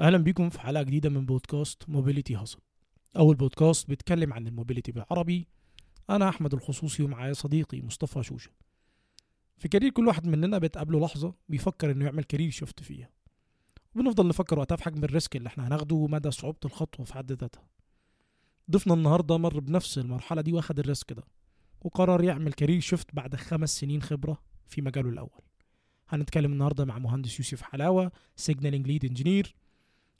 أهلا بيكم في حلقة جديدة من بودكاست Mobility Hustle أول بودكاست بيتكلم عن ال mobility بالعربي. أنا أحمد الخصوصي ومعايا صديقي مصطفى شوشة. في career كل واحد مننا بتقابله لحظة بيفكر إنه يعمل career shift فيها. وبنفضل نفكر وقتها في حجم ال risk اللي إحنا هناخده ومدى صعوبة الخطوة في حد ذاتها. ضيفنا النهارده مر بنفس المرحلة دي واخد ال risk ده وقرر يعمل career shift بعد خمس سنين خبرة في مجاله الأول. هنتكلم النهارده مع مهندس يوسف حلاوة signaling lead engineer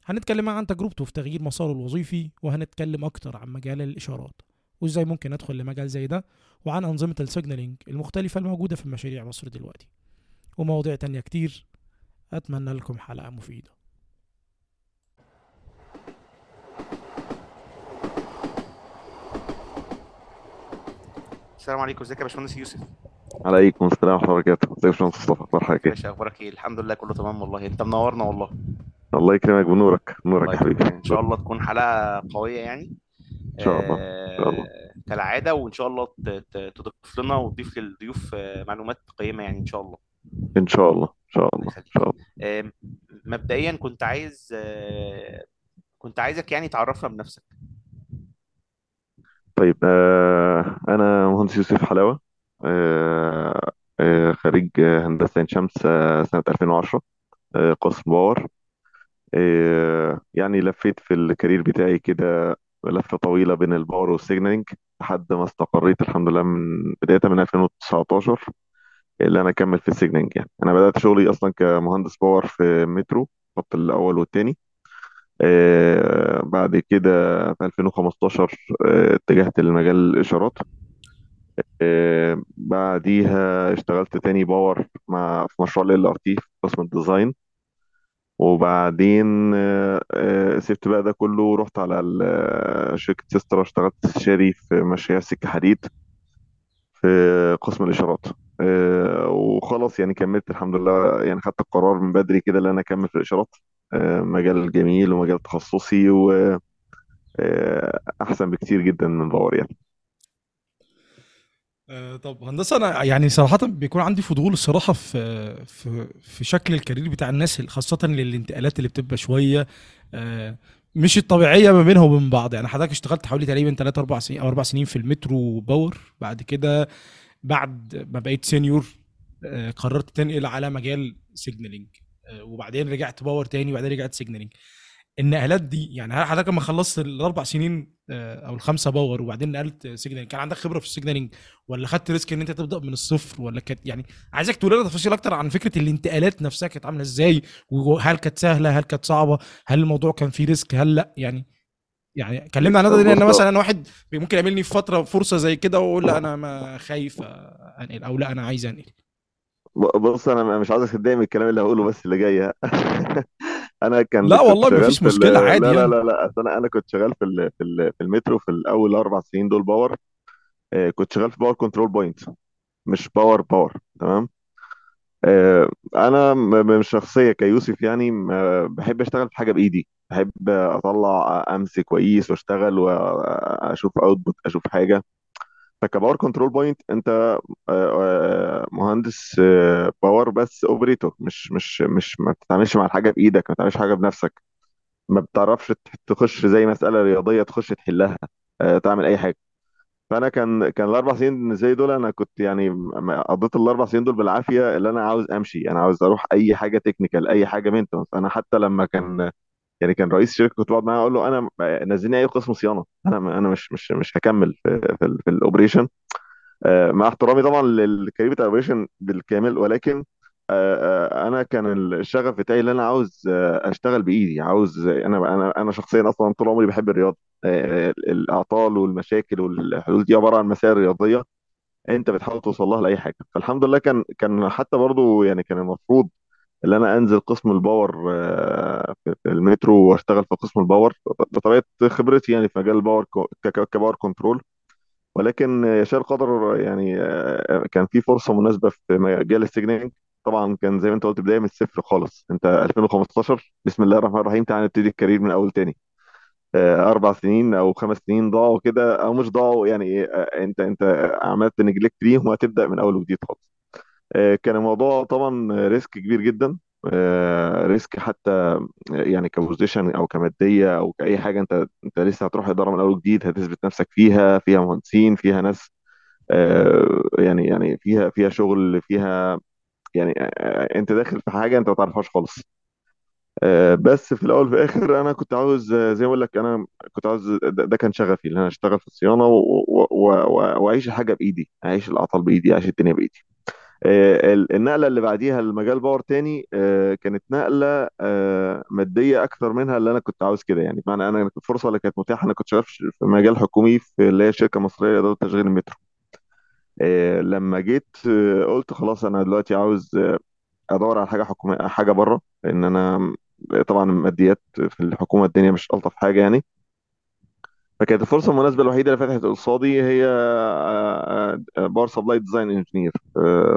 هنتكلم معاه عن تجربته في تغيير مساره الوظيفي وهنتكلم أكتر عن مجال الإشارات. وإزاي ممكن أدخل لمجال زي ده؟ وعن أنظمة ال signaling المختلفة الموجودة في مشاريع مصر دلوقتي. ومواضيع تانية كتير. أتمنى لكم حلقة مفيدة. السلام عليكم. إزيك يا باشمهندس يوسف؟ عليكم السلام ورحمة الله وبركاته. إزيك يا باشمهندس مصطفى؟ أخبار حضرتك إيه باشا أخبارك إيه؟ الحمد لله كله تمام والله. أنت منورنا والله. الله يكرمك بنورك نورك الله يا حبيبي. يكرمك. إن شاء الله تكون حلقة قوية يعني. إن شاء الله إن شاء الله. آه كالعادة وإن شاء الله ت- ت- تضيف لنا وتضيف للضيوف آه معلومات قيمة يعني إن شاء الله. إن شاء الله إن شاء الله إن يخليك شاء الله. آه مبدئيا كنت عايز آه كنت عايزك يعني تعرفنا بنفسك. طيب آه أنا مهندس يوسف حلاوة آه آه خريج آه، هندسة عين شمس آه سنة 2010 آه قسم power آه يعني لفيت في ال career بتاعي كده لفة طويلة بين ال power وال signaling لحد ما استقريت الحمد لله من بداية من 2019 اللي أنا أكمل في ال signaling يعني. أنا بدأت شغلي أصلا كمهندس power في مترو الخط الأول والثاني آه بعد كده في 2015 آه اتجهت لمجال الإشارات. آه بعديها اشتغلت تاني power مع في مشروع LRT في قسم ال design. وبعدين آه آه سبت بقى ده كله ورحت على آه، شركة Systra اشتغلت استشاري في مشاريع سكة حديد في قسم الإشارات. وخلاص يعني كملت الحمد لله يعني خدت القرار من بدري كده إن أنا أكمل في الإشارات. مجال جميل ومجال تخصصي و أحسن بكتير جدا من power يعني. آه، طب هندسة أنا يعني صراحة بيكون عندي فضول الصراحة في في في شكل ال career بتاع الناس خاصة للانتقالات اللي بتبقى شوية آه، مش الطبيعية ما بينهم وبين بعض. يعني حضرتك اشتغلت حوالي تقريبا 3 4 سنين أو 4 سنين في المترو power. بعد كده بعد ما بقيت senior آه، قررت تنقل على مجال signaling وبعدين رجعت power تاني وبعدين رجعت signaling النقلات دي يعني هل حضرتك لما خلصت الأربع سنين آه، أو الخمسة power وبعدين نقلت signaling كان عندك خبرة في ال signaling ولا خدت risk إن أنت تبدأ من الصفر ولا كانت يعني عايزك تقول لنا تفاصيل أكتر عن فكرة الانتقالات نفسها كانت عاملة إزاي وهل كانت سهلة هل كانت صعبة هل الموضوع كان فيه risk هل لأ؟ يعني يعني كلمنا عن ده لأن بص مثلا أنا واحد ممكن يقابلني في فترة فرصة زي كده واقول لأ أنا ما خايف أنقل أو لأ أنا عايز أنقل. بص أنا مش عاوزك تتضايق من الكلام اللي هقوله بس اللي جاي أنا كان لا والله ما فيش. مشكلة عادي لا لا يعني. لا لا أصل أنا أنا كنت شغال في ال... في ال... في المترو في الأول أربع سنين دول power. آه، كنت شغال في power control point مش power باور تمام؟ آه، أنا م- م- مش شخصية كيوسف يعني بحب أشتغل في حاجة بإيدي. بحب أطلع أمسك كويس وأشتغل واشوف output أشوف حاجة. فك power control point انت آه، آه، مهندس آه، power بس operator مش مش مش ما بتتعاملش مع الحاجة بإيدك ما بتعملش حاجة بنفسك. ما بتعرفش تخش زي مسألة رياضية تخش تحلها تعمل أي حاجة. فأنا كان كان الأربع سنين زي دول أنا كنت يعني قضيت الأربع سنين دول بالعافية اللي أنا عاوز أمشي. أنا عاوز أروح أي حاجة technical أي حاجة maintenance أنا حتى لما كان يعني كان رئيس الشركة كنت بقعد معاه أقول له أنا نزلني أي قسم صيانة. أنا أنا مش مش مش هكمل في في, في ال operation آه، مع احترامي طبعا لل career بتاع ال operation بالكامل ولكن آه، آه، أنا كان الشغف بتاعي اللي أنا عاوز أشتغل بإيدي. عاوز أنا أنا أنا شخصيا أصلا طول عمري بحب الرياضة. الأعطال والمشاكل والحلول دي عبارة عن مسائل رياضية أنت بتحاول توصل لها لأي حاجة. فالحمد لله كان كان حتى برضو يعني كان المفروض ان أنا أنزل قسم ال power آه، في المترو وأشتغل في قسم ال power بطبيعة خبرتي يعني في مجال ال power ك power control ولكن يشاء القدر يعني آه، كان في فرصة مناسبة في مجال ال signaling طبعا كان زي ما أنت قلت بداية من الصفر خالص. أنت 2015 بسم الله الرحمن الرحيم تعالى نبتدي ال career من أول تاني. آه، أربع سنين أو خمس سنين ضاعوا كده أو مش ضاعوا يعني أنت أنت عملت neglect ليهم وهتبدأ من أول وجديد خالص. كان الموضوع طبعا risk كبير جدا. آه، risk حتى يعني ك position أو كمادية أو كأي حاجة أنت أنت لسه هتروح إدارة من أول وجديد هتثبت نفسك فيها فيها مهندسين فيها ناس آه، يعني يعني فيها فيها شغل فيها يعني آه، أنت داخل في حاجة أنت ما تعرفهاش خالص. آه، بس في الأول وفي الآخر أنا كنت عاوز آه، زي ما أقول لك أنا كنت عاوز ده, كان شغفي إن أنا أشتغل في الصيانه وأعيش الحاجة بإيدي أعيش الأعطال بإيدي أعيش الدنيا بإيدي. آه، النقلة اللي بعديها لمجال باور تاني آه، كانت نقلة آه، مادية أكثر منها اللي أنا كنت عاوز كده. يعني بمعنى أنا الفرصة اللي كانت متاحة أنا كنت شغال في مجال حكومي في اللي هي شركة مصرية لإدارة تشغيل المترو. آه، لما جيت آه، قلت خلاص أنا دلوقتي عاوز آه، أدور على حاجة حكومية حاجة بره لأن أنا طبعا الماديات في الحكومة الدنيا مش ألطف حاجة يعني. فكانت الفرصة المناسبة الوحيدة اللي فتحت قصادي هي power supply design engineer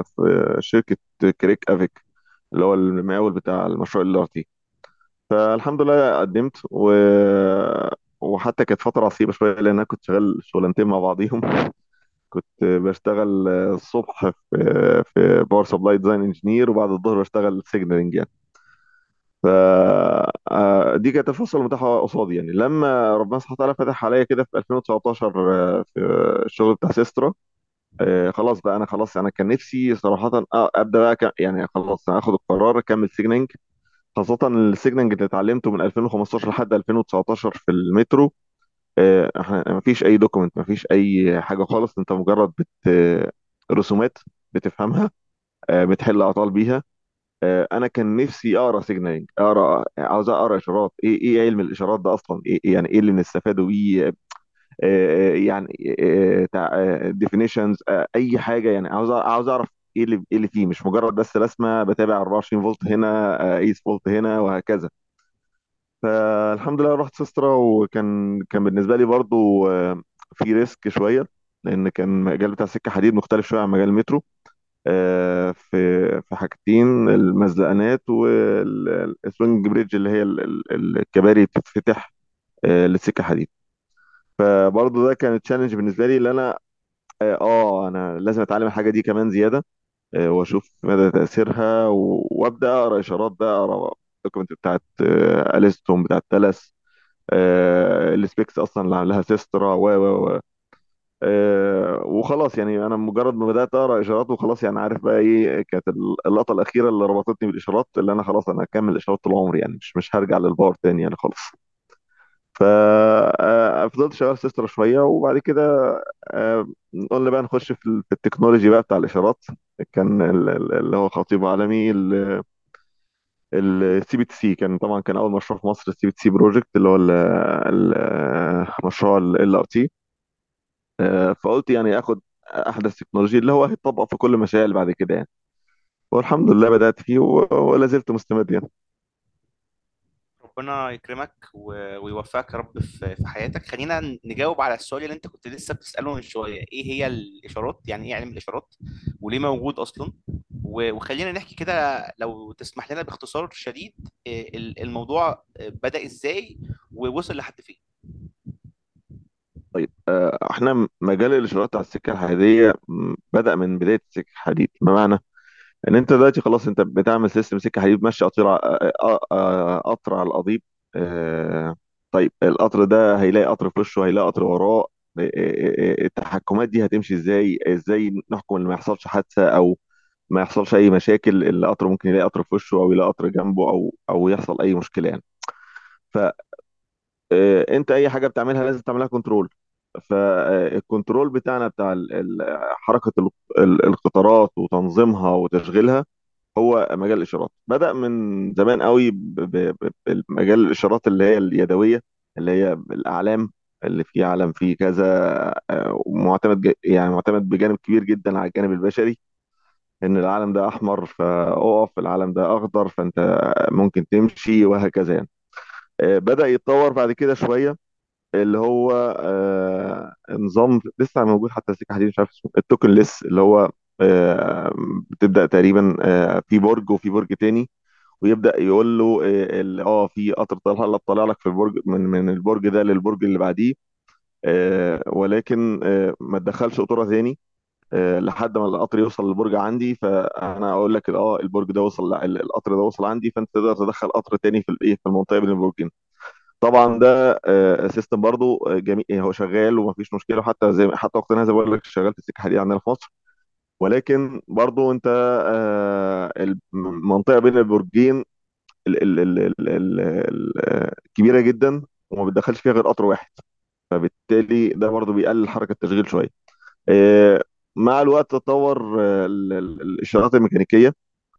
في شركة كريك أفيك اللي هو المقاول بتاع المشروع LRT. فالحمد لله قدمت و... وحتى كانت فترة عصيبة شوية لأن أنا كنت شغال شغلانتين مع بعضيهم. كنت بشتغل الصبح في في power supply design engineer وبعد الظهر بشتغل signaling يعني. ف آه، كانت الفرصة المتاحة قصادي يعني. لما ربنا سبحانه وتعالى فتح عليا كده في 2019 آه، في الشغل بتاع سيسترا آه، خلاص بقى أنا خلاص أنا كان نفسي صراحة أبدأ بقى يعني خلاص آخد القرار أكمل سيجننج خاصة السيجننج اللي اتعلمته من 2015 لحد 2019 في المترو آه، إحنا ما فيش أي document ما فيش أي حاجة خالص أنت مجرد بت رسومات بتفهمها آه، بتحل أعطال بيها. أنا كان نفسي أقرأ signaling أقرأ عاوز أقرأ إشارات. إيه إيه علم الإشارات ده أصلا؟ إيه إيه يعني إيه اللي بنستفاده بيه آه، آه، يعني definitions أي حاجة يعني. عاوز عاوز أعرف إيه اللي إيه اللي فيه. مش مجرد بس رسمة بتابع 24 فولت هنا آه، قيس فولت هنا وهكذا. فالحمد لله رحت سيسترا وكان كان بالنسبة لي برضو آه، في risk شوية لأن كان المجال بتاع سكة حديد مختلف شوية عن مجال المترو. آه، في في حاجتين المزلقانات وال swing bridge اللي هي ال- ال- الكباري بتتفتح آه، للسكة حديد. فبرضه ده كان challenge بالنسبة لي اللي أنا آه آه، أنا لازم أتعلم الحاجة دي كمان زيادة آه، وأشوف مدى تأثيرها وأبدأ أقرأ إشارات بقى أقرأ ال document بتاعت آه، ألستوم بتاعت تاليس آه، ال specs أصلا اللي عاملاها سيسترا و و و آه، وخلاص يعني أنا مجرد ما بدأت أقرأ إشارات وخلاص يعني عارف بقى إيه كانت اللقطة الأخيرة اللي ربطتني بالإشارات اللي أنا خلاص أنا هكمل إشارات طول عمري يعني مش مش هرجع لل power تاني يعني خلاص. ففضلت شغال سيسترا شوية وبعد كده آه، قلنا بقى نخش في ال- في ال technology بقى بتاع الإشارات كان ال- ال- اللي هو خطيب عالمي ال CBTC كان طبعا كان أول مشروع في مصر ال CBTC project اللي هو ال- ال- مشروع LRT فقلت يعني آخد أحدث تكنولوجي اللي هو هيتطبق في كل المشاريع اللي بعد كده يعني. والحمد لله بدأت فيه ولا زلت مستمر يعني. ربنا يكرمك ويوفقك يا رب في حياتك. خلينا نجاوب على السؤال اللي انت كنت لسه بتسأله من شوية. إيه هي الإشارات؟ يعني إيه علم الإشارات؟ وليه موجود أصلا؟ وخلينا نحكي كده لو تسمح لنا باختصار شديد ال- الموضوع بدأ إزاي؟ ووصل لحد فين؟ طيب آه، إحنا مجال الإشارات على السكة الحديديه بدأ من بداية السكة الحديد بمعنى إن أنت دلوقتي خلاص أنت بتعمل سيستم سكة حديد ماشي قطر آه، آه، قطر على القضيب طيب القطر ده هيلاقي قطر في وشه هيلاقي قطر وراه التحكمات دي هتمشي إزاي؟ إزاي نحكم إن ما يحصلش حادثة أو ما يحصلش أي مشاكل القطر ممكن يلاقي قطر في وشه أو يلاقي قطر جنبه أو أو يحصل أي مشكلة يعني. فانت أي حاجة بتعملها لازم تعملها control فال control بتاعنا بتاع ال- القطارات وتنظيمها وتشغيلها هو مجال الإشارات. بدأ من زمان قوي بمجال الإشارات اللي هي اليدوية اللي هي الأعلام اللي فيه علم فيه كذا آه، معتمد يعني معتمد بجانب كبير جدا على الجانب البشري. إن العلم ده أحمر فأقف العلم ده أخضر فأنت ممكن تمشي وهكذا يعني. آه، بدأ يتطور بعد كده شوية. اللي هو آه نظام لسه موجود حتى سكه حديد مش عارف اسمه التوكن ليس اللي هو آه بتبدأ تقريبا آه في برج وفي برج تاني ويبدأ يقول له آه آه، في قطر طالع طالع لك في البرج من من البرج ده للبرج اللي بعديه آه ولكن آه ما تدخلش قطورة تاني آه، لحد ما القطر يوصل للبرج عندي. فأنا أقول لك آه البرج ده وصل ال- القطر ده وصل عندي فأنت تقدر تدخل قطر تاني في الايه في المنطقة بين البرجين. طبعا ده سيستم برضو آه، جميل هو شغال ومفيش مشكلة. وحتى زي حتى وقتنا زي ما بقول لك شغال في السكة الحديديه عندنا في مصر. ولكن برضو أنت آه، المنطقة بين البرجين ال- ال- ال- ال- ال- ال- كبيرة جدا وما بتدخلش فيها غير قطر واحد. فبالتالي ده برضو بيقلل حركة التشغيل شوية. آه، مع الوقت تطور آه، ال- ال- الإشارات الميكانيكية.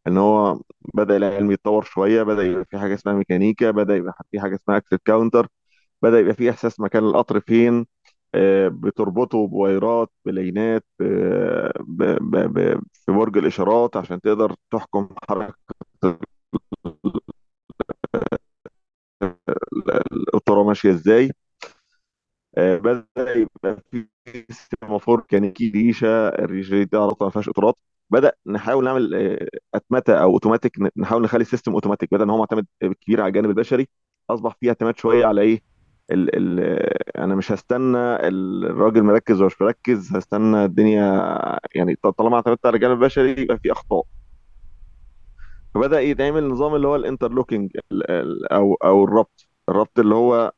إن هو بدأ العلم يتطور شوية بدأ يبقى في حاجة اسمها ميكانيكا بدأ يبقى في حاجة اسمها axle counter بدأ يبقى في إحساس مكان القطر فين آه، بتربطه ب wire ات بلاينات آه، في برج الإشارات عشان تقدر تحكم حركة القطوره ماشية إزاي. آه، بدأ يبقى في سيمافور ميكانيكي ريشة الريشة دي علاقة ما فيهاش إطارات. بدأ نحاول نعمل آه، أتمتة أو أوتوماتيك ن- نحاول نخلي ال system automatic بدل ما هو معتمد كبير على الجانب البشري أصبح فيه اعتماد شوية على إيه؟ ال ال آه، أنا مش هستنى الراجل مركز ولا مش مركز هستنى الدنيا يعني طالما اعتمدت على الجانب البشري يبقى في أخطاء. فبدأ يتعمل نظام اللي هو ال interlocking أو أو الربط. الربط اللي هو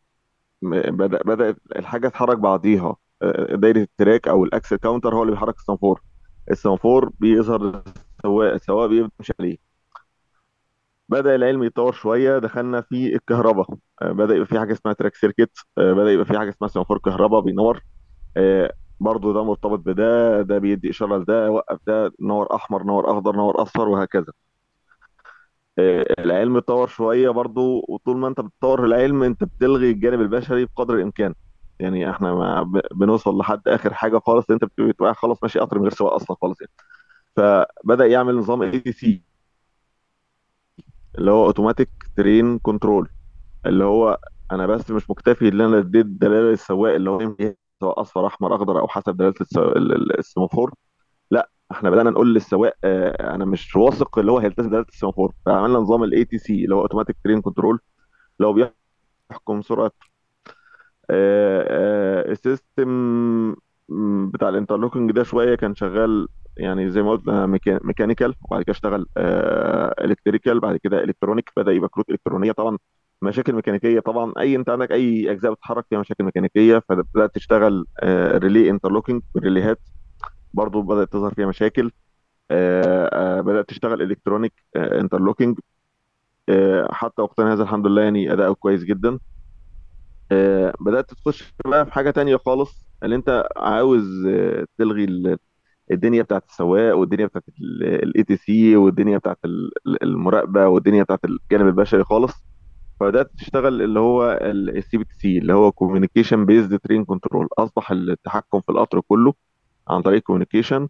بدأ بدأت الحاجة تتحرك بعضيها. آه، دايرة ال track أو ال axle counter هو اللي بيحرك السيمافور. السيمافور بيظهر السواق السواق بيمشي عليه. بدأ العلم يتطور شوية دخلنا في الكهرباء. آه، بدأ يبقى في حاجة اسمها track circuit آه، بدأ يبقى في حاجة اسمها سيمافور كهرباء بينور. آه، برضو ده مرتبط بده ده بيدي إشارة لده وقف ده نور أحمر نور أخضر نور أصفر وهكذا. العلم اتطور شوية برضو وطول ما أنت بتطور العلم أنت بتلغي الجانب البشري بقدر الإمكان. يعني إحنا ما بنوصل لحد اخر حاجة خالص انت بتبقى خلاص ماشي قطر من غير سواق أصلا خالص يعني. فبدأ يعمل نظام ATC اللي هو automatic train control اللي هو أنا بس مش مكتفي إن أنا أديت دلالة للسواق اللي هو سواء أصفر أحمر أخضر أو حسب دلالة السيمافور. لا إحنا بدأنا نقول للسواق آه، أنا مش واثق اللي هو هيلتزم بدلالة السيمافور. فعملنا نظام ال ATC اللي هو automatic train control هو بيحكم سرعة آه، آه، ال system بتاع ال interlocking ده شوية كان شغال يعني زي ما قلت آه، mecha- mechanical وبعد كده اشتغل electrical بعد كده electronic بدأ يبقى كروت إلكترونية. طبعا مشاكل ميكانيكية طبعا أي أنت عندك أي أجزاء بتتحرك فيها مشاكل ميكانيكية فبدأت تشتغل relay interlocking بالريليهات برضو بدأت تظهر فيها مشاكل. بدأت تشتغل electronic interlocking حتى وقتنا هذا الحمد لله يعني اداؤه كويس جدا. آه، بدأت تخش بقى في حاجة تانية خالص اللي أنت عاوز آه، تلغي ال- الدنيا بتاعت السواق والدنيا بتاعت ال ATC والدنيا بتاعت ال- ال- المراقبة والدنيا بتاعت الجانب البشري خالص. فبدأت تشتغل اللي هو ال CBTC اللي هو communication based train control أصبح التحكم في القطر كله عن طريق communication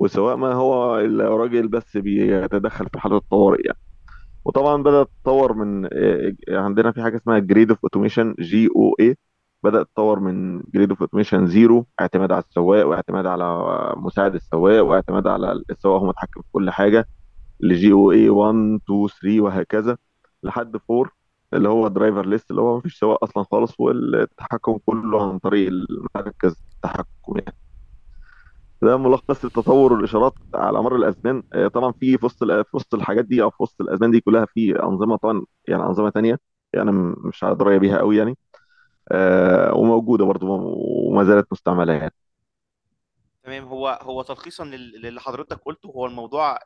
والسواق ما هو الراجل بس بيتدخل في حالة الطوارئ يعني. وطبعا بدأت تتطور من آه، عندنا في حاجة اسمها grade of automation GOA بدأت تتطور من grade of automation zero اعتماد على السواق واعتماد على مساعد السواق واعتماد على السواق هو متحكم في كل حاجة ل GOA 1 2 3 وهكذا لحد 4 اللي هو driverless اللي هو مفيش سواق أصلا خالص والتحكم كله عن طريق المركز التحكم يعني ده ملخص التطور والاشارات على مر الأزمان. آه، طبعا في في وسط في وسط الحاجات دي أو في وسط الأزمان دي كلها في أنظمة طبعا يعني أنظمة تانية يعني م- مش على دراية بيها قوي يعني. آه، وموجودة برضو وما زالت مستعملة يعني. تمام. هو هو تلخيصا لل- للي حضرتك قلته هو الموضوع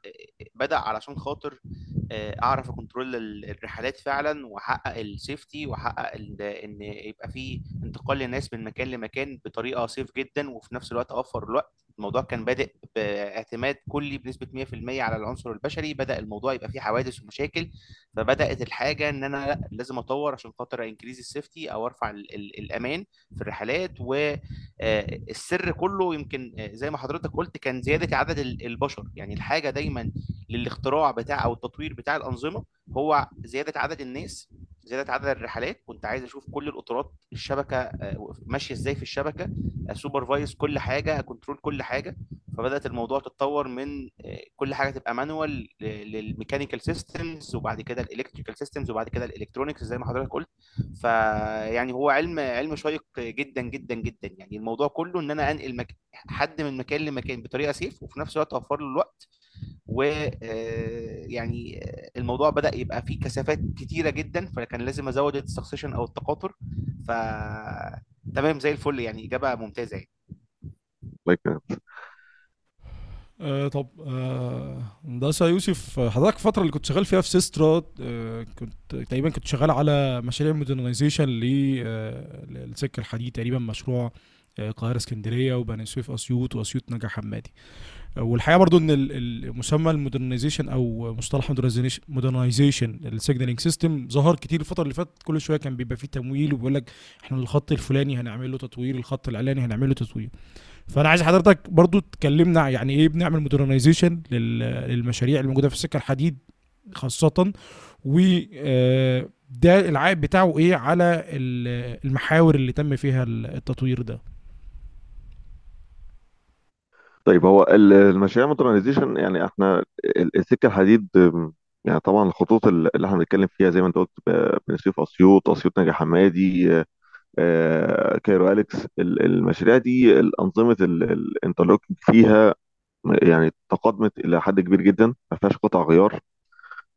بدأ علشان خاطر آه، أعرف ا control ال- الرحلات فعلا وأحقق ال safety وأحقق إن يبقى في انتقال للناس من مكان لمكان بطريقة safe جدا وفي نفس الوقت أوفر الوقت. الموضوع كان بادئ باعتماد كلي بنسبة 100% على العنصر البشري. بدأ الموضوع يبقى فيه حوادث ومشاكل. فبدأت الحاجة إن أنا لأ لازم أطور عشان خاطر increase ال safety أو أرفع ال ال الأمان في الرحلات. والسر كله يمكن آه، زي ما حضرتك قلت كان زيادة عدد ال- البشر. يعني الحاجة دايما للاختراع بتاع أو التطوير بتاع الأنظمة هو زيادة عدد الناس زيادة عدد الرحلات. كنت عايز أشوف كل القطارات الشبكة آه، ماشية إزاي في الشبكة supervise كل حاجة control كل حاجة. فبدأت الموضوع تتطور من آه، كل حاجة تبقى manual لل mechanical systems وبعد كده ال electrical systems وبعد كده ال electronics زي ما حضرتك قلت. فيعني هو علم علم شيق جدا جدا جدا. يعني الموضوع كله إن أنا أنقل. حد من مكان لمكان بطريقة safe وفي نفس الوقت أوفر له الوقت. ويعني الموضوع بدأ يبقى فيه كثافات كتيرة جدا فكان لازم أزود ال succession أو التقاطر ف تمام زي الفل يعني إجابة ممتازة يعني. الله يكرمك. آه طب آه يوسف آه، حضرتك الفترة اللي كنت شغال فيها في سيسترا آه كنت تقريبا كنت شغال على مشاريع modernization للسكة الحديد تقريبا مشروع آه، القاهرة اسكندرية وبني سويف أسيوط وأسيوط نجع حمادي. والحقيقة برضو ال- المسمى ال modernization أو مصطلح modernization ال signaling system ظهر كتير الفترة اللي فاتت كل شوية كان بيبقى فيه تمويل وبيقول لك إحنا الخط الفلاني هنعمل له تطوير الخط العلاني هنعمل له تطوير. فأنا عايز حضرتك برضو تكلمنا يعني إيه بنعمل modernization للمشاريع اللي موجوده في السكة الحديد خاصة و آه، ده العائد بتاعه إيه على ال- المحاور اللي تم فيها ال- التطوير ده. طيب هو ال- المشاريع modernization يعني إحنا ال- السكة الحديد يعني طبعا الخطوط ال- اللي إحنا بنتكلم فيها زي ما انت قلت ب- بني أسيوط أسيوط نجع حمادي آه، Cairo Alex ال- المشاريع دي الأنظمة ال interlocking فيها يعني تقادمت إلى حد كبير جدا ما فيهاش قطع غيار.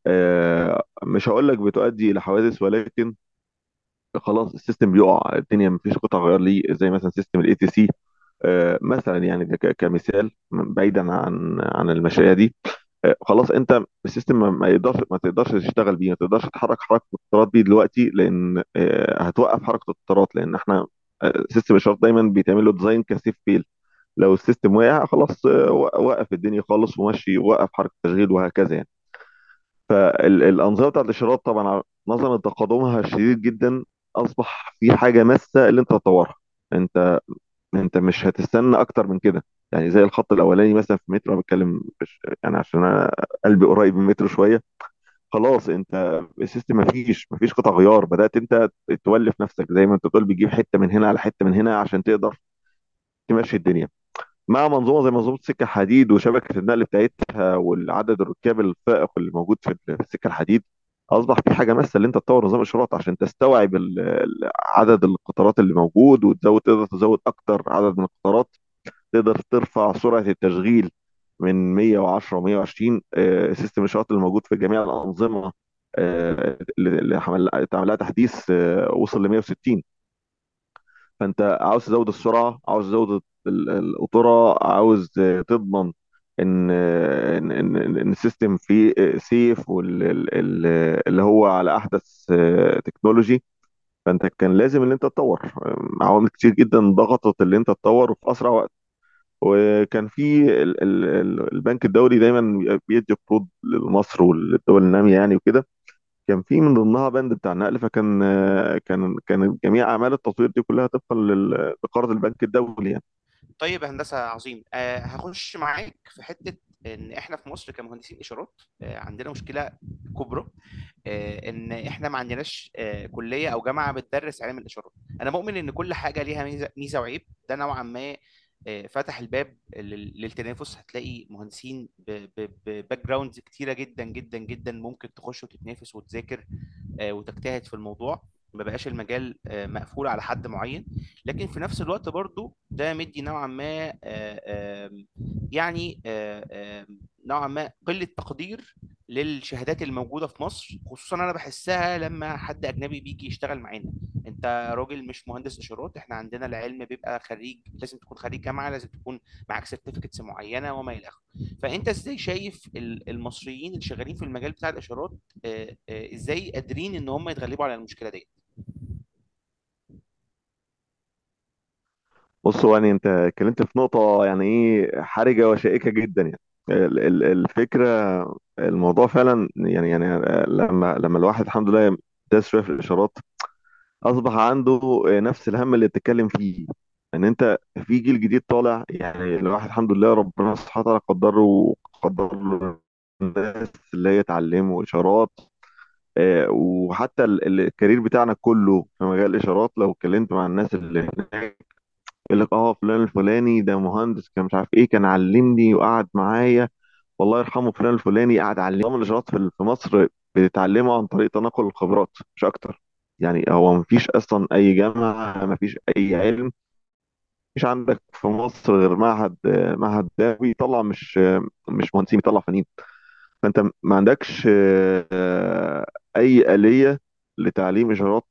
آه، مش هقول لك بتؤدي إلى حوادث ولكن خلاص ال system بيقع الدنيا مفيش قطع غيار ليه زي مثلا system ال ATC مثلا يعني كمثال بعيدا عن عن المشاريع دي آه، خلاص أنت ال system ما يقدرش ما تقدرش تشتغل بيه ما تقدرش تحرك حركة القطارات بيه دلوقتي لأن آه، هتوقف حركة القطارات لأن إحنا آه، system الاشارات دايما بيتعمل له design ك safe fail لو ال system وقع خلاص آه، وقف الدنيا خالص ومشي وقف حركة التشغيل وهكذا يعني. فالانظمه بتاعت الاشارات طبعا نظرا لتقادمها الشديد جدا أصبح في حاجة ماسة اللي أنت تطورها. أنت انت مش هتستنى أكتر من كده. يعني زي الخط الأولاني مثلا في مترو أنا بتكلم يعني عشان أنا قلبي قريب من مترو شوية. خلاص انت السيستم ما فيش ما فيش قطع غيار. بدأت انت تولف نفسك زي ما انت بتقول بتجيب حتة من هنا على حتة من هنا عشان تقدر تمشي الدنيا. مع منظومة زي منظومة السكه الحديد وشبكة النقل بتاعتها والعدد الركاب الفائق اللي موجود في السكة الحديد أصبح في حاجة ماسة اللي أنت تطور نظام اشارات عشان تستوعب عدد القطارات اللي موجود وتزود تقدر تزود أكتر عدد من القطارات. تقدر ترفع سرعة التشغيل من 110 و120 سيستم الاشارات اللي موجود في جميع الأنظمة آه، اللي اللي عمل اتعمل لها تحديث آه، وصل ل 160 فأنت عاوز تزود السرعة عاوز تزود ال- القطورة عاوز تضمن إن إن إن ال system فيه safe واللي هو على أحدث technology فأنت كان لازم إن أنت تطور عوامل كتير جدا ضغطت اللي أنت تطور في أسرع وقت. وكان في ال- ال- ال- البنك الدولي دايما بيدي قروض لمصر والدول النامية يعني وكده. كان في من ضمنها بند بتاع النقل فكان كان كان جميع أعمال التطوير دي كلها طبقا لقرض البنك الدولي يعني. طيب يا هندسة عظيم. أه هخش معاك في حتة إن إحنا في مصر كمهندسين إشارات أه عندنا مشكلة كبرى أه إن إحنا ما عندناش أه كلية أو جامعة بتدرس علم الإشارات. أنا مؤمن إن كل حاجة ليها ميزة ميزة وعيب. ده نوعا ما أه فتح الباب لل- للتنافس. هتلاقي مهندسين ب backgrounds كتيرة جدا جدا جدا ممكن تخش وتتنافس وتذاكر آه، وتجتهد في الموضوع. ما بقاش المجال آه، مقفول على حد معين. لكن في نفس الوقت برضو ده مدي نوعا ما آه، يعني آه، نوعا ما قلة تقدير للشهادات الموجودة في مصر خصوصا أنا بحسها لما حد أجنبي بيجي يشتغل معانا. أنت راجل مش مهندس إشارات إحنا عندنا العلم بيبقى خريج لازم تكون خريج جامعة لازم تكون معاك سيرتيفيكتس معينة وما إلى آخره. فأنت إزاي شايف ال- المصريين اللي شغالين في المجال بتاع الإشارات آه، آه، إزاي قادرين إن هم يتغلبوا على المشكلة دي بص يعني أنت اتكلمت في نقطة يعني إيه حرجة وشائكة جدا يعني. ال- ال- الفكرة الموضوع فعلا يعني يعني لما لما الواحد الحمد لله داس شوية في الإشارات أصبح عنده نفس الهم اللي بتتكلم فيه. إن أنت في جيل جديد طالع يعني الواحد الحمد لله ربنا سبحانه وتعالى قدره وقدر له الناس اللي هي تعلموا إشارات آه، وحتى ال- ال- الكارير بتاعنا كله في مجال الإشارات لو اتكلمت مع الناس اللي هناك يقول لك آه فلان الفلاني ده مهندس كان مش عارف إيه كان علمني وقعد معايا. والله يرحمه فلان الفلاني قعد علمني. نظام الاشارات في مصر بتتعلمه عن طريق تناقل الخبرات مش أكتر. يعني هو مفيش أصلا أي جامعة مفيش أي علم مفيش عندك في مصر غير معهد معهد ده بيطلع مش مش مهندسين بيطلع فنيين. فأنت ما عندكش آه، أي آلية لتعليم إشارات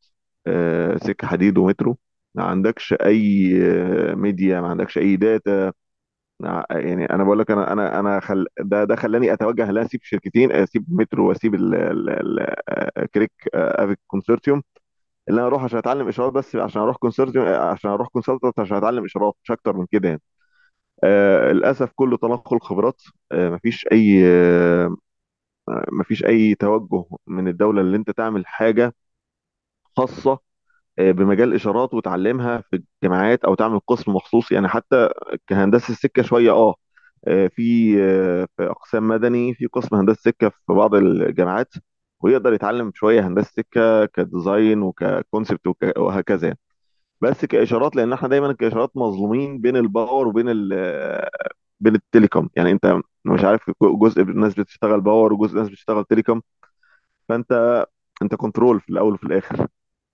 آه، سكة حديد ومترو. ما عندكش أي آه، ميديا ما عندكش أي data يعني أنا بقول لك أنا أنا أنا خل... ده ده خلاني أتوجه لا اسيب شركتين اسيب مترو واسيب ال... ال... ال... آه، CREC آه، AVIC consortium. اللي أنا أروح عشان أتعلم إشارات بس عشان أروح consortium عشان أروح consultant عشان أتعلم إشارات مش أكتر من كده يعني. آه للأسف كله تنقل خبرات آه مفيش أي آه مفيش أي توجه من الدولة اللي أنت تعمل حاجة خاصة آه بمجال الاشارات وتعلمها في الجامعات أو تعمل قسم مخصوص يعني حتى كهندسة السكة شوية آه آه، في آه، في أقسام مدني في قسم هندسة سكة في بعض الجامعات ويقدر يتعلم شوية هندسة سكة كديزاين وككونسبت وك- وهكذا يعني. بس كإشارات لأن إحنا دايما كإشارات مظلومين بين ال power وبين ال بين ال telecom يعني أنت مش عارف جزء الناس بتشتغل power وجزء الناس بتشتغل telecom فأنت أنت control في الأول وفي الآخر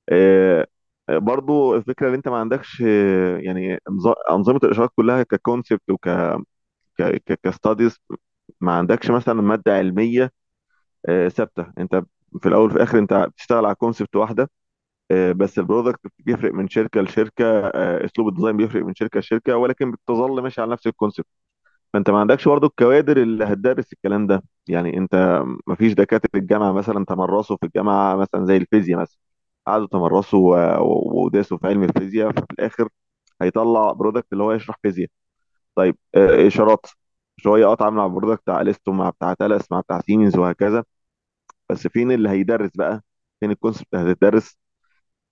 آه، آه، برضو الفكرة ان انت ما عندكش آه، يعني انظ- أنظمة الاشارات كلها ك concept وك ك studies ما عندكش مثلا مادة علمية ثابتة. انت في الأول وفي الآخر انت بتشتغل على concept واحدة بس ال product بيفرق من شركة لشركة أسلوب ال design بيفرق من شركة لشركة ولكن بتظل ماشي على نفس ال concept فانت ما عندكش برضه الكوادر اللي هتدرس الكلام ده. يعني انت ما فيش دكاترة الجامعة مثلا تمرسوا في الجامعة مثلا زي الفيزياء مثلا. قعدوا تمرسوا و- و- ودرسوا في علم الفيزياء ففي الآخر هيطلع product اللي هو يشرح فيزياء. طيب آه، إشارات. شوية اتعامل مع ال product بتاع Alstom مع بتاع Thales مع بتاع سيمنز وهكذا. بس فين اللي هيدرس بقى؟ فين الكونسبت اللي هتدرس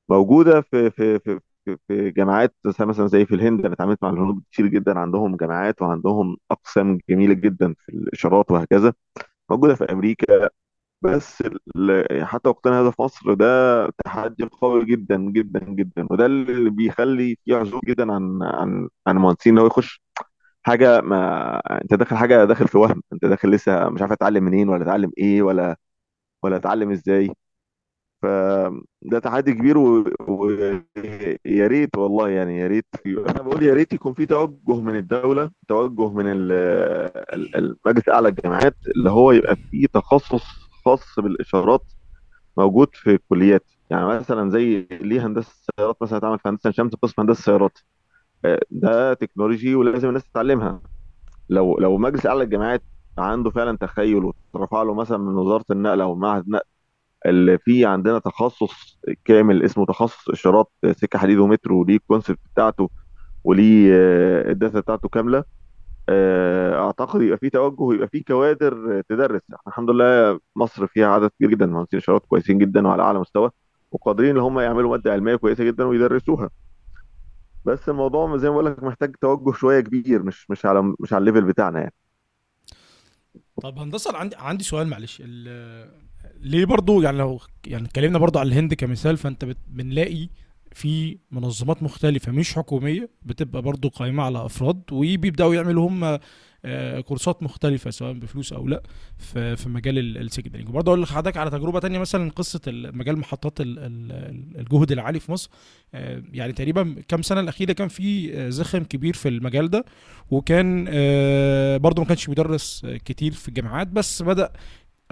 موجودة في في في في جامعات مثلا زي في الهند. أنا اتعاملت مع الهنود كتير جدا عندهم جامعات وعندهم أقسام جميلة جدا في الإشارات وهكذا. موجودة في أمريكا. بس حتى وقتنا هذا في مصر ده تحدي قوي جدا جدا جدا. وده اللي بيخلي فيه عزوف جدا عن عن عن المهندسين إن هو يخش حاجة ما أنت داخل حاجة داخل في وهم. أنت داخل لسه مش عارف اتعلم منين ولا اتعلم إيه ولا ولا اتعلم إزاي. فده تحدي كبير ويا و... ريت والله يعني يا ريت في... أنا بقول يا ريت يكون في توجه من الدولة توجه من ال- ال- المجلس الأعلى للجامعات اللي هو يبقى فيه تخصص خاص بالإشارات موجود في الكليات. يعني مثلا زي ليه هندسة السيارات مثلا اتعمل في هندسة شمس قسم هندسة السيارات. آه، ده technology ولازم الناس تتعلمها. لو لو مجلس اعلى الجامعات عنده فعلا تخيل وترفع له مثلا من وزارة النقل أو معهد نقل اللي فيه عندنا تخصص كامل اسمه تخصص إشارات سكة حديد ومترو وليه ال concept بتاعته وليه آه، ال data بتاعته كاملة أعتقد يبقى فيه توجه ويبقى فيه كوادر تدرس. إحنا الحمد لله مصر فيها عدد كبير جدا من مهندسين إشارات كويسين جدا وعلى أعلى مستوى وقادرين إن هم يعملوا مادة علمية كويسة جدا ويدرسوها. بس الموضوع زي ما بقول لك محتاج توجه شوية كبير مش مش على مش على الليفل بتاعنا يعني. طب هندسة عندي عندي سؤال معلش. ليه برضو يعني لو يعني اتكلمنا برضو على الهند كمثال فأنت بنلاقي في منظمات مختلفة مش حكومية بتبقى برضو قائمة على أفراد وبيبدأوا يعملوا هم آه، كورسات مختلفة سواء بفلوس أو لأ في مجال ال- السيجنالينج وبرضه أقول لحضرتك على تجربة تانية مثلا ال- مجال محطات ال- ال- الجهد العالي في مصر. آه، يعني تقريبا كام سنة الأخيرة كان في آه، زخم كبير في المجال ده وكان برضه ما كانش بيدرس كتير في الجامعات بس بدأ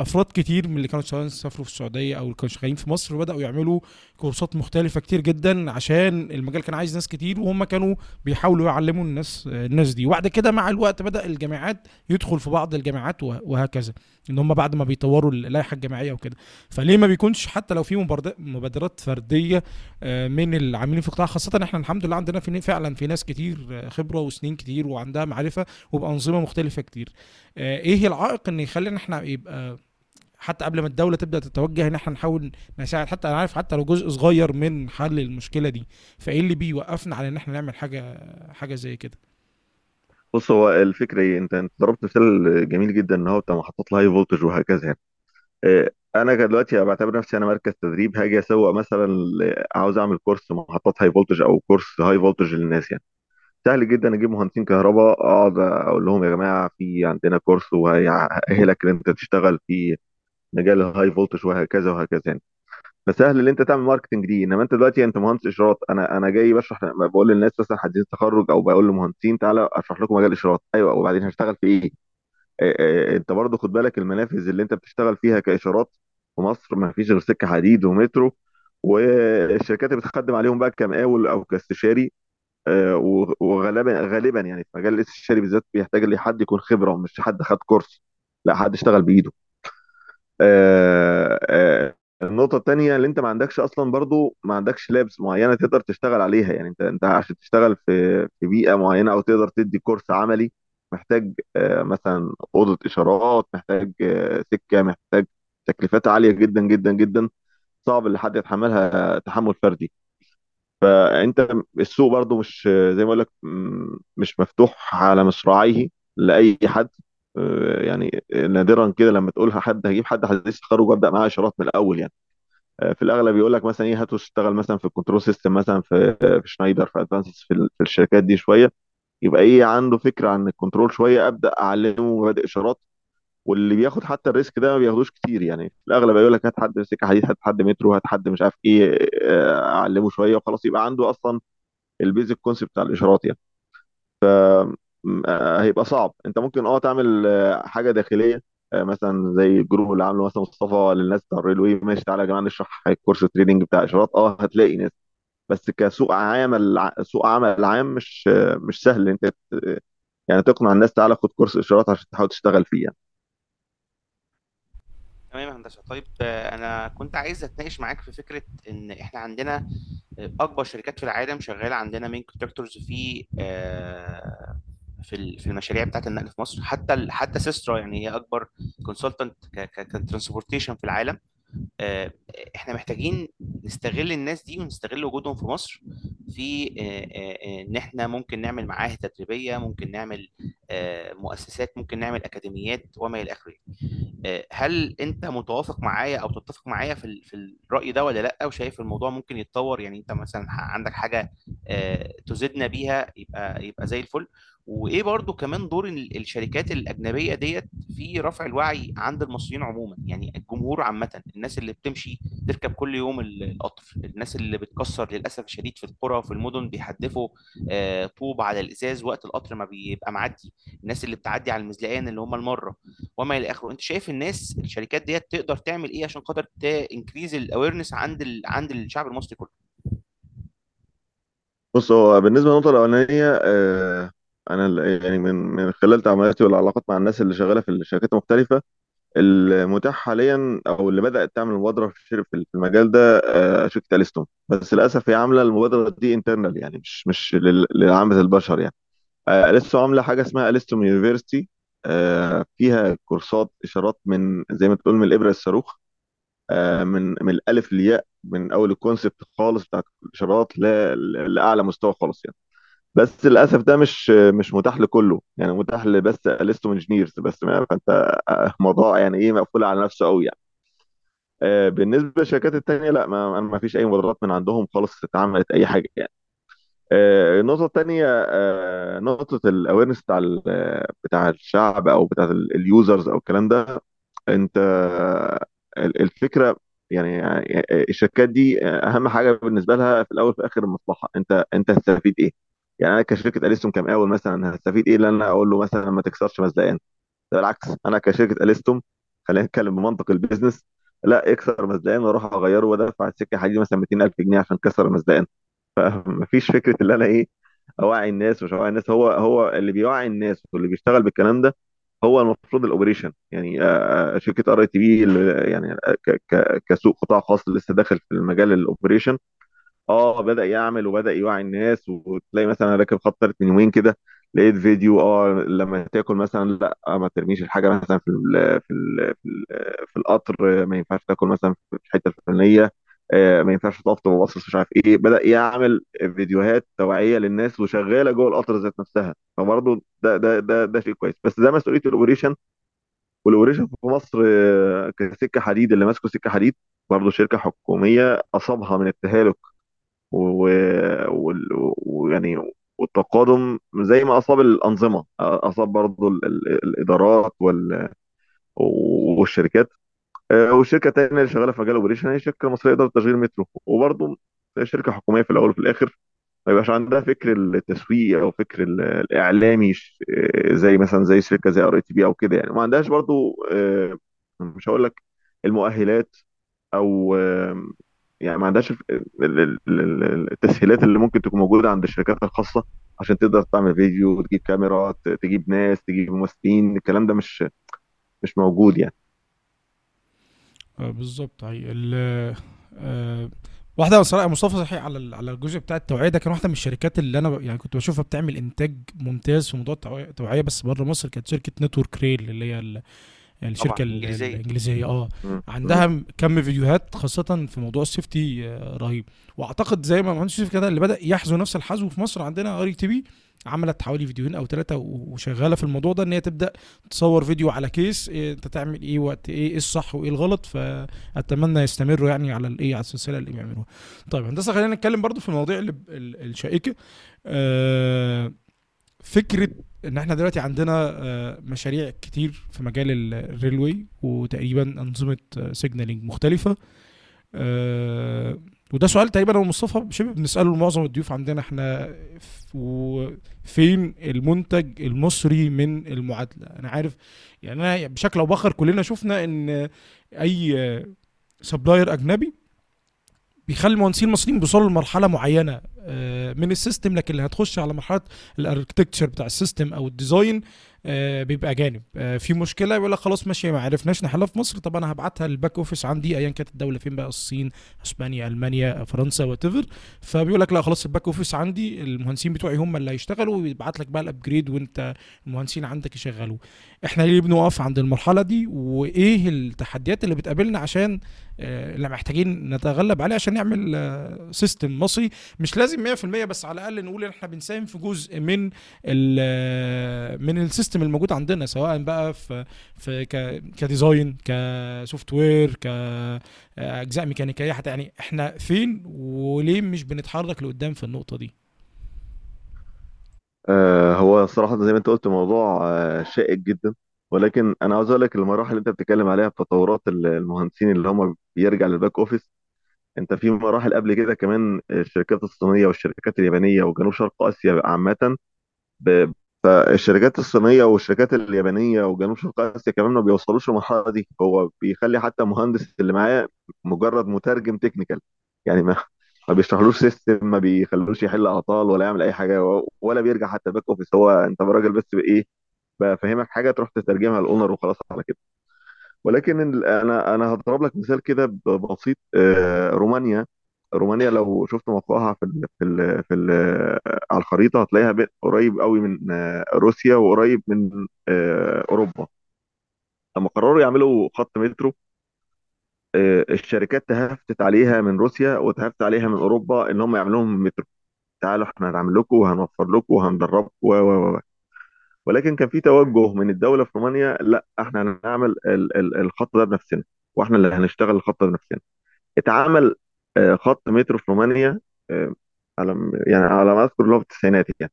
افراد كتير من اللي كانوا سواء سافروا في السعودية أو اللي كانوا شغالين في مصر بدأوا يعملوا كورسات مختلفة كتير جدا عشان المجال كان عايز ناس كتير وهم كانوا بيحاولوا يعلموا الناس الناس دي. وبعد كده مع الوقت بدأ الجامعات يدخل في بعض الجامعات وه- وهكذا. إن هم بعد ما بيطوروا اللائحة الجامعية وكده. فليه ما بيكونش حتى لو في مبادرات فردية آه، من العاملين في القطاع خاصة إحنا الحمد لله عندنا في فعلا في ناس كتير آه، خبرة وسنين كتير وعندها معرفة وبأنظمة مختلفة كتير. آه، إيه العائق إن يخلينا إحنا يبقى حتى قبل ما الدولة تبدأ تتوجه إن إحنا نحاول نساعد. حتى أنا عارف حتى لو جزء صغير من حل المشكلة دي فإيه اللي بيوقفنا على إن إحنا نعمل حاجة حاجة زي كده؟ بص هو الفكرة إيه؟ أنت أنت ضربت مثال جميل جدا إن هو بتاع محطات ال high voltage وهكذا يعني. آه، أنا دلوقتي بعتبر نفسي أنا مركز تدريب هاجي أسوق مثلا عاوز أعمل course محطات high voltage أو course high voltage للناس يعني. سهل جدا أجيب مهندسين كهرباء أقعد أقول لهم يا جماعة في عندنا course وهيأهلك إن أنت تشتغل في مجال ال high voltage وهكذا وهكذا يعني. فسهل ان انت تعمل marketing دي. انما انت دلوقتي انت مهندس اشارات أنا أنا جاي بشرح بقول للناس مثلا حديث تخرج أو بقول للمهندسين تعالى أشرح لكم مجال الاشارات أيوه وبعدين هشتغل في إيه؟ أنت برضو خد بالك المنافذ اللي انت بتشتغل فيها كاشارات في مصر ما فيش غير سكة حديد ومترو والشركات اللي بتخدم عليهم بقى كمقاول أو كاستشاري وغالبا غالبا يعني في مجال الاستشاري بالذات بيحتاج إن حد يكون خبرة مش حد خد كورس لا حد اشتغل بإيده. آه، آه، النقطة التانية اللي انت ما عندكش أصلا برضو ما عندكش لابس معينة تقدر تشتغل عليها. يعني انت انت عشان تشتغل في في بيئة معينة أو تقدر تدي كورس عملي محتاج آه، مثلا أوضة إشارات محتاج آه، سكة محتاج تكلفات عالية جدا جدا جدا. صعب اللي حد يتحملها تحمل فردي. فأنت السوق برضو مش زي ما أقول لك مش مفتوح على مصراعيه لأي حد. آه، يعني نادرا كده لما تقولها حد هجيب حد حديث تخرج وأبدأ معاه إشارات من الأول يعني. آه، في الأغلب يقول لك مثلا إيه هاتوا تشتغل مثلا في ال control system مثلا في في شنايدر في Advansys في في الشركات دي شوية. يبقى إيه عنده فكرة عن ال control شوية أبدأ أعلمه مبادئ إشارات. واللي بياخد حتى ال risk ده ما بياخدوش كتير يعني. في الأغلب يقول لك هات حد سكه حديد هات حد مترو هات حد مش عارف إيه آه، أعلمه شوية وخلاص. يبقى عنده أصلا ال basic concept بتاع الإشارات يعني. آه، هيبقى صعب. انت ممكن آه تعمل آه، حاجة داخلية آه، مثلا زي ال group اللي عامله مثلا مصطفى للناس بتاع ال railway ماشي تعالى يا جماعة نشرح course training بتاع إشارات. آه هتلاقي ناس. بس كسوق عمل سوق عمل عام مش مش سهل انت يعني تقنع الناس تعالى خد course إشارات عشان تحاول تشتغل فيه يعني. تمام يا هندسة. طيب أنا كنت عايز أتناقش معاك في فكرة إن إحنا عندنا أكبر شركات في العالم شغالة عندنا main contractors في في في المشاريع بتاعت النقل في مصر. حتى حتى Systra يعني هي أكبر consultant ك transportation في العالم. آه، إحنا محتاجين نستغل الناس دي ونستغل وجودهم في مصر في آه، آه، إن إحنا ممكن نعمل معاهد تدريبية ممكن نعمل مؤسسات ممكن نعمل أكاديميات وما إلى آخره. هل أنت متوافق معايا أو تتفق معايا في في الرأي ده ولا لأ؟ وشايف الموضوع ممكن يتطور؟ يعني أنت مثلا عندك حاجة تزيدنا بيها يبقى يبقى زي الفل. وإيه برضو كمان دور ال- الشركات الأجنبية ديت في رفع الوعي عند المصريين عموما. يعني الجمهور عامة الناس اللي بتمشي تركب كل يوم ال- القطر الناس اللي بتكسر للأسف الشديد في القرى وفي المدن بيحدفوا آه، طوب على الإزاز وقت القطر ما بيبقى معدي. الناس اللي بتعدي على المزلقان اللي هم المرة وما إلى آخره. أنت شايف الناس الشركات ديت تقدر تعمل إيه عشان خاطر increase ال awareness عند. عند الشعب المصري كله؟ بص هو بالنسبة للنقطة الأولانية آه، أنا يعني من من خلال تعاملاتي والعلاقات مع الناس اللي شغالة في الشركات المختلفة المتاح حاليا أو اللي بدأت تعمل مبادرة في في المجال ده آه، شركه Alstom بس للأسف هي عاملة المبادرة دي internal يعني مش مش لعامة البشر يعني. آه، Alstom عاملة حاجة اسمها Alstom University آه، فيها كورسات إشارات من زي ما تقول من الإبرة للصاروخ آه، من من الألف للياء من أول ال concept خالص بتاع الإشارات لأعلى مستوى خالص يعني. بس للأسف ده مش مش متاح لكله. يعني متاح لبس الستوم engineers بس فأنت آه، موضوع يعني إيه مقفول على نفسه قوي يعني. آه، بالنسبة للشركات التانية لا ما ما فيش أي مبادرات من عندهم خالص اتعملت أي حاجة يعني. آه، النقطة التانية آه، نقطة ال awareness بتاع بتاع الشعب أو بتاع ال users أو الكلام ده. أنت ال- الفكرة يعني يعني الشركات دي أهم حاجة بالنسبة لها في الأول في الآخر المصلحة. أنت أنت هتستفيد إيه؟ يعني أنا كشركة الستوم كمقاول مثلا هستفيد إيه لأن أنا أقول له مثلا ما تكسرش مزلقان ده بالعكس أنا كشركة الستوم خلينا نتكلم بمنطق ال business لا اكسر مزلقان وأروح أغيره وأدفع السكة حديد مثلا 200000 جنيه عشان كسر المزلقان فمفيش فكرة اللي أنا إيه أوعي الناس مش أوعي الناس. هو هو اللي بيوعي الناس واللي بيشتغل بالكلام ده هو المفروض ال operation. يعني آه، آه، شركة RATP يعني آه، كسوق قطاع خاص لسه داخل في المجال ال operation آه بدأ يعمل وبدأ يوعي الناس وتلاقي مثلا راكب خط ثالث من يومين كده لقيت فيديو آه لما تاكل مثلا لأ ما ترميش الحاجة مثلا في ال في ال في, ال في القطر ما ينفعش تاكل مثلا في الحتة الفلانية آه، ما ينفعش تقف تبص مش عارف إيه. بدأ يعمل فيديوهات توعية للناس وشغالة جوه القطر ذات نفسها. فبرضه ده ده ده ده شيء كويس. بس ده مسؤولية ال operation. وال operation في مصر آه، كسكة حديد اللي ماسكه سكة حديد برضه شركة حكومية أصابها من التهالك. و- وال- ويعني والتقادم زي ما أصاب الأنظمة أصاب برضو ال- ال- الإدارات وال- والشركات. آه، والشركة الثانية اللي شغالة في مجال ال operation هي شركة مصرية إدارة تشغيل مترو. وبرضه شركة حكومية في الأول وفي الآخر. ما يبقاش عندها فكر التسويق أو فكر ال- الإعلامي آه، زي مثلا زي شركة زي RATP أو كده يعني. ما عندهاش برضه آه، مش هقول لك المؤهلات أو يعني ما عندهاش التسهيلات اللي ممكن تكون موجودة عند الشركات الخاصة عشان تقدر تعمل فيديو تجيب كاميرا تجيب ناس تجيب ممثلين الكلام ده مش مش موجود يعني. آه، بالظبط. ال آه، واحدة صراحة مصطفى صحيح على على الجزء بتاع التوعية ده كان واحدة من الشركات اللي أنا يعني كنت بشوفها بتعمل إنتاج ممتاز في موضوع التوعية بس بره مصر كانت شركة نتورك ريل اللي هي طبعا الشركة ال- إنجليزية. الإنجليزية آه. مم. عندها م- كم فيديوهات خاصة في موضوع ال safety آه، رهيب. وأعتقد زي ما مهندس يوسف كده اللي بدأ يحذو نفس الحذو في مصر عندنا RATP عملت حوالي فيديوهين أو ثلاثة وشغالة في الموضوع ده إن هي تبدأ تصور فيديو على case إيه أنت تعمل إيه وقت إيه إيه الصح وإيه الغلط فأتمنى يستمروا يعني على الايه على السلسلة اللي بيعملوها. طيب هندسة خلينا نتكلم برضو في المواضيع اللي الشائكة. آه فكرة إن إحنا دلوقتي عندنا آه، مشاريع كتير في مجال ال- railway وتقريبا أنظمة signaling مختلفة. آه، وده سؤال تقريبا أنا ومصطفى شبه بنسأله لمعظم الضيوف عندنا إحنا فين المنتج المصري من المعادلة؟ أنا عارف يعني أنا بشكل أو بآخر كلنا شفنا إن أي supplier أجنبي بيخلي المهندسين المصريين بيوصلوا لمرحلة معينة آه، من ال system لكن اللي هتخش على مرحلة ال architecture بتاع ال system أو ال design بيبقى جانب آه، في مشكلة يقول لك خلاص ماشي ما عرفناش نحلها في مصر طب أنا هبعتها لل back office عندي ايا كانت الدولة فين بقى؟ الصين أسبانيا ألمانيا فرنسا whatever بيقول لك لا خلاص ال back office عندي المهندسين بتوعي هم اللي هيشتغلوا ويبعت لك بقى ال upgrade وأنت المهندسين عندك يشغلوا. إحنا ليه بنقف عند المرحلة دي؟ وإيه التحديات اللي بتقابلنا عشان آه، اللي محتاجين نتغلب عليه عشان نعمل آه، system مصري. مش لازم 100% بس على الأقل نقول إن إحنا بنساهم في جزء من من ال system الموجود عندنا سواء بقى في في ك design ك software كاجزاء ميكانيكية حتى يعني إحنا فين وليه مش بنتحرك لقدام في النقطة دي؟ آه، هو صراحة زي ما أنت قلت موضوع آه، شائك جدا. ولكن أنا عاوز أقول لك المراحل اللي أنت بتتكلم عليها بتطورات ال- المهندسين اللي هم بيرجع لل back office أنت في مراحل قبل كده كمان الشركات الصينية والشركات اليابانية وجنوب شرق آسيا عامة ب- فالشركات الصينية والشركات اليابانية وجنوب شرق آسيا كمان ما بيوصلوش للمرحلة دي. هو بيخلي حتى المهندس اللي معاه مجرد مترجم technical يعني ما ما بيشرحلوش system ما بيخلوش يحل أعطال ولا يعمل أي حاجة ولا بيرجع حتى back office هو أنت راجل بس بإيه؟ بفهمك حاجة تروح تترجمها لل owner وخلاص على كده. ولكن أنا أنا هضرب لك مثال كده بسيط. آه، رومانيا. رومانيا لو شفت موقعها في ال في ال في ال على الخريطة هتلاقيها قريب قوي من آه، روسيا وقريب من آه، أوروبا. لما قرروا يعملوا خط مترو آه، الشركات تهافت عليها من روسيا وتهافت عليها من أوروبا إن هم يعملوا لهم مترو. تعالوا إحنا هنعمل لكم وهنوفر لكم وهندربكم و و و. ولكن كان في توجه من الدولة في رومانيا لا إحنا هنعمل ال- ال- الخط ده بنفسنا وإحنا اللي هنشتغل الخط ده بنفسنا. اتعمل آه، خط مترو في رومانيا آه، على يعني على ما أذكر اللي هو في التسعينات يعني.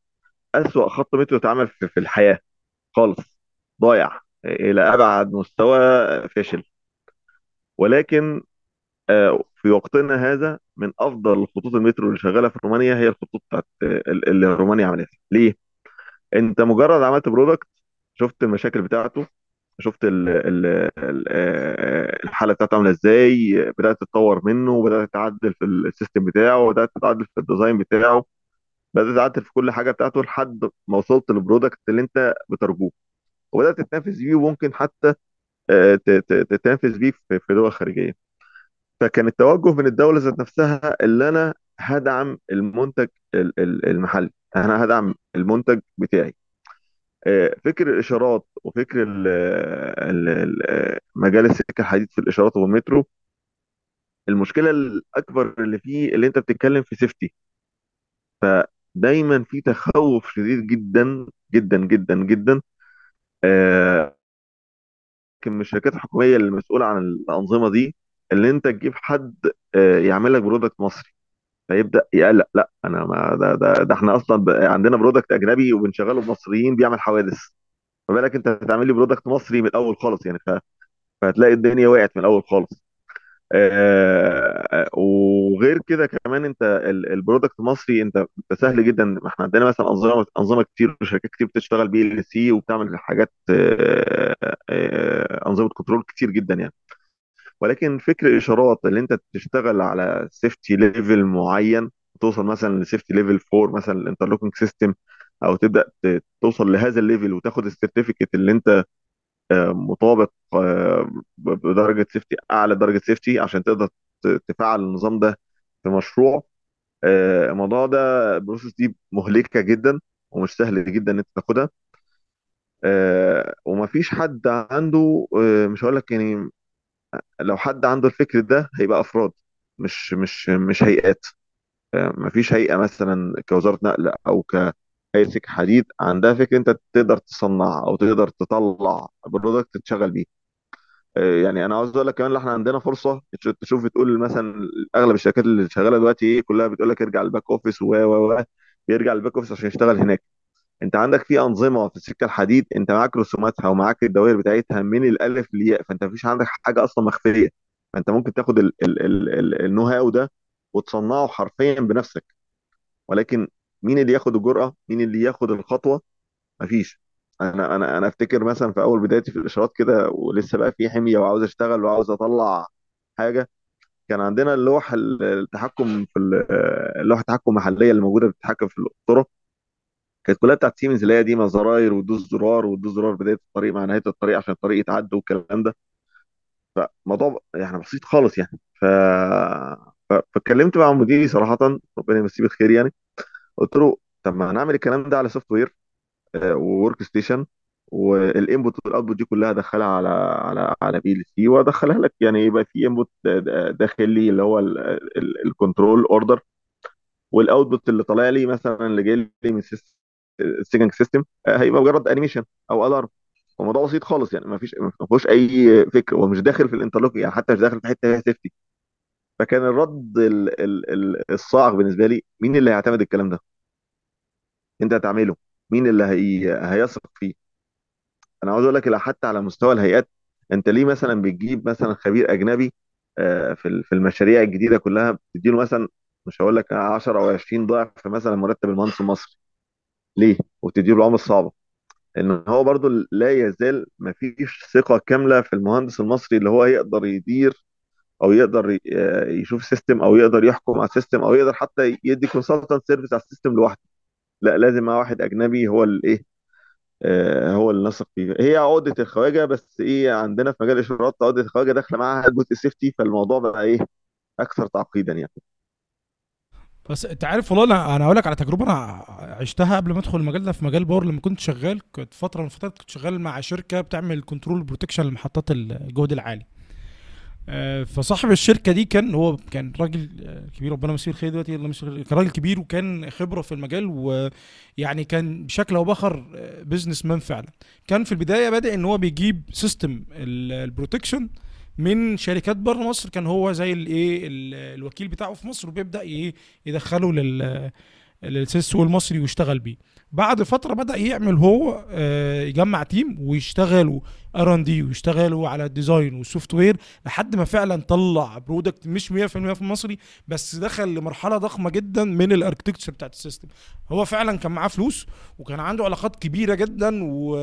أسوأ خط مترو اتعمل في, الحياة خالص ضايع إلى أبعد مستوى فاشل. ولكن آه، في وقتنا هذا من أفضل خطوط المترو اللي شغالة في رومانيا هي الخطوط بتاعت اللي رومانيا عملتها. ليه؟ أنت مجرد عملت product شفت المشاكل بتاعته شفت ال آه، الحالة بتاعته عاملة إزاي بدأت تتطور منه وبدأت تعدل في ال system بتاعه وبدأت تعدل في ال design بتاعه بدأت تعدل في كل حاجة بتاعته لحد ما وصلت لل product اللي أنت بترجوه. وبدأت تتنافس بيه وممكن حتى آه، تتنافس بيه في دول خارجية. فكان التوجه من الدولة ذات نفسها اللي أنا هدعم المنتج ال- ال- المحلي. أنا هدعم المنتج بتاعي. آه، فكر الإشارات وفكر ال- ال- ال- مجال السكة الحديد في الإشارات والمترو المشكلة الأكبر اللي فيه اللي أنت بتتكلم في سيفتي فدايما في تخوف شديد جدا جدا جدا جدا آه، من الشركات الحكومية اللي مسؤولة عن الأنظمة دي اللي أنت تجيب حد آه، يعمل لك product مصري. فيبدأ يقلق لأ أنا ما ده ده, ده إحنا أصلا عندنا product أجنبي وبنشغله بمصريين بيعمل حوادث. ما بالك أنت هتعمل لي product مصري من الأول خالص يعني فهتلاقي الدنيا وقعت من الأول خالص. آه، وغير كده كمان أنت ال- ال product المصري أنت سهل جدا. ما إحنا عندنا مثلا أنظمة أنظمة كتير وشركات كتير بتشتغل PLC وبتعمل حاجات آه، آه، أنظمة control كتير جدا يعني. ولكن فكر الإشارات اللي أنت تشتغل على safety level معين توصل مثلا ل safety level 4 مثلا ال interlocking system أو تبدأ توصل لهذا ال level وتاخد ال certificate اللي أنت آه، مطابق آه، بدرجة safety أعلى درجة safety عشان تقدر تفعل النظام ده في مشروع. آه، الموضوع ده ال process دي مهلكة جدا ومش سهل جدا إن أنت تاخدها. ومفيش حد عنده مش هقول لك يعني لو حد عنده الفكر ده هيبقى أفراد مش مش مش هيئات. آه، مفيش هيئة مثلا كوزارة نقل أو كهيئه سكك حديد عندها فكر أنت تقدر تصنع أو تقدر تطلع product تشتغل بيه. آه، يعني أنا عاوز أقول لك كمان إن إحنا عندنا فرصة. تش- تشوف بتقول مثلا أغلب الشركات اللي شغالة دلوقتي إيه كلها بتقول لك ارجع ال back office و و و بيرجع ال back office عشان يشتغل هناك. انت عندك في أنظمة في السكه الحديد انت معاك رسوماتها ومعاك الدوائر بتاعتها من الألف للياء فانت مفيش عندك حاجة أصلا مخفية. فانت ممكن تاخد ال- ال- ال- ال- ال know-how ده وتصنعه حرفيا بنفسك. ولكن مين اللي ياخد الجرأة؟ مين اللي ياخد الخطوة؟ مفيش. أنا أنا أنا أفتكر مثلا في أول بدايتي في الإشارات كده ولسه بقى في حمية وعاوز أشتغل وعاوز أطلع حاجة كان عندنا اللوح ال- التحكم في ال- اللوحه التحكم المحليه اللي موجوده بتتحكم في الطرق. كانت كلها بتاعت سيمنز اللي هي دي زراير وتدوس زرار وتدوس زرار بداية الطريق مع نهاية الطريق عشان الطريق يتعدى والكلام ده. فموضوع يعني بسيط خالص يعني. ف... ف... فاتكلمت مع مديري صراحة ربنا يمسيه بالخير يعني. قلت له طب ما نعمل الكلام ده على software workstation وال input وال output دي كلها ادخلها على على على PLC وادخلها لك يعني يبقى في input داخلي اللي هو ال control order وال output اللي طالع لي مثلا اللي جاي لي من ال signaling system هيبقى مجرد animation أو alarm الموضوع بسيط خالص يعني ما فيش ما فيهوش أي فكر ومش داخل في ال interlock يعني حتى مش داخل في حتة فيها safety فكان الرد ال ال ال الصاعق بالنسبة لي مين اللي هيعتمد الكلام ده؟ أنت هتعمله مين اللي هي هيثق فيه؟ أنا عاوز أقول لك حتى على مستوى الهيئات أنت ليه مثلا بتجيب مثلا خبير أجنبي آه، في في المشاريع الجديدة كلها بتديله مثلا مش هقول لك 10 أو 20 ضعف مثلا مرتب المهندس المصري ليه؟ وتديله العمله الصعبه إن هو برضو لا يزال ما فيش ثقة كاملة في المهندس المصري اللي هو يقدر يدير أو يقدر آه، يشوف system أو يقدر يحكم على ال system أو يقدر حتى يدي consultant service على ال system لوحده. لا لازم مع واحد أجنبي هو الايه آه، هو اللي نثق فيه. هي عقدة الخواجة بس إيه عندنا في مجال الإشارات عقدة الخواجة داخلة معاها جزء ال safety فالموضوع بقى إيه أكثر تعقيدا يعني. بس انت عارف والله أنا أنا هقول لك على تجربة أنا عشتها قبل ما ادخل المجال ده في مجال power لما كنت شغال كنت فترة من الفترات كنت شغال مع شركة بتعمل control protection لمحطات الجهد العالي. آه، فصاحب الشركة دي كان هو كان راجل آه، كبير ربنا يمسيه الخير دلوقتي الله كان راجل كبير وكان خبرة في المجال ويعني كان بشكل أو بآخر businessman فعلا. كان في البداية بادئ إن هو بيجيب system ال protection من شركات بره مصر كان هو زي الايه ال- الوكيل بتاعه في مصر وبيبدأ إيه يدخله لل للسوق المصري ويشتغل بيه. بعد فترة بدأ يعمل هو آه، يجمع team ويشتغلوا. R&D ويشتغلوا على ال design وال software لحد ما فعلا طلع product مش 100% في المصري بس دخل لمرحلة ضخمة جدا من ال architecture بتاعت ال system. هو فعلا كان معاه فلوس وكان عنده علاقات كبيرة جدا و...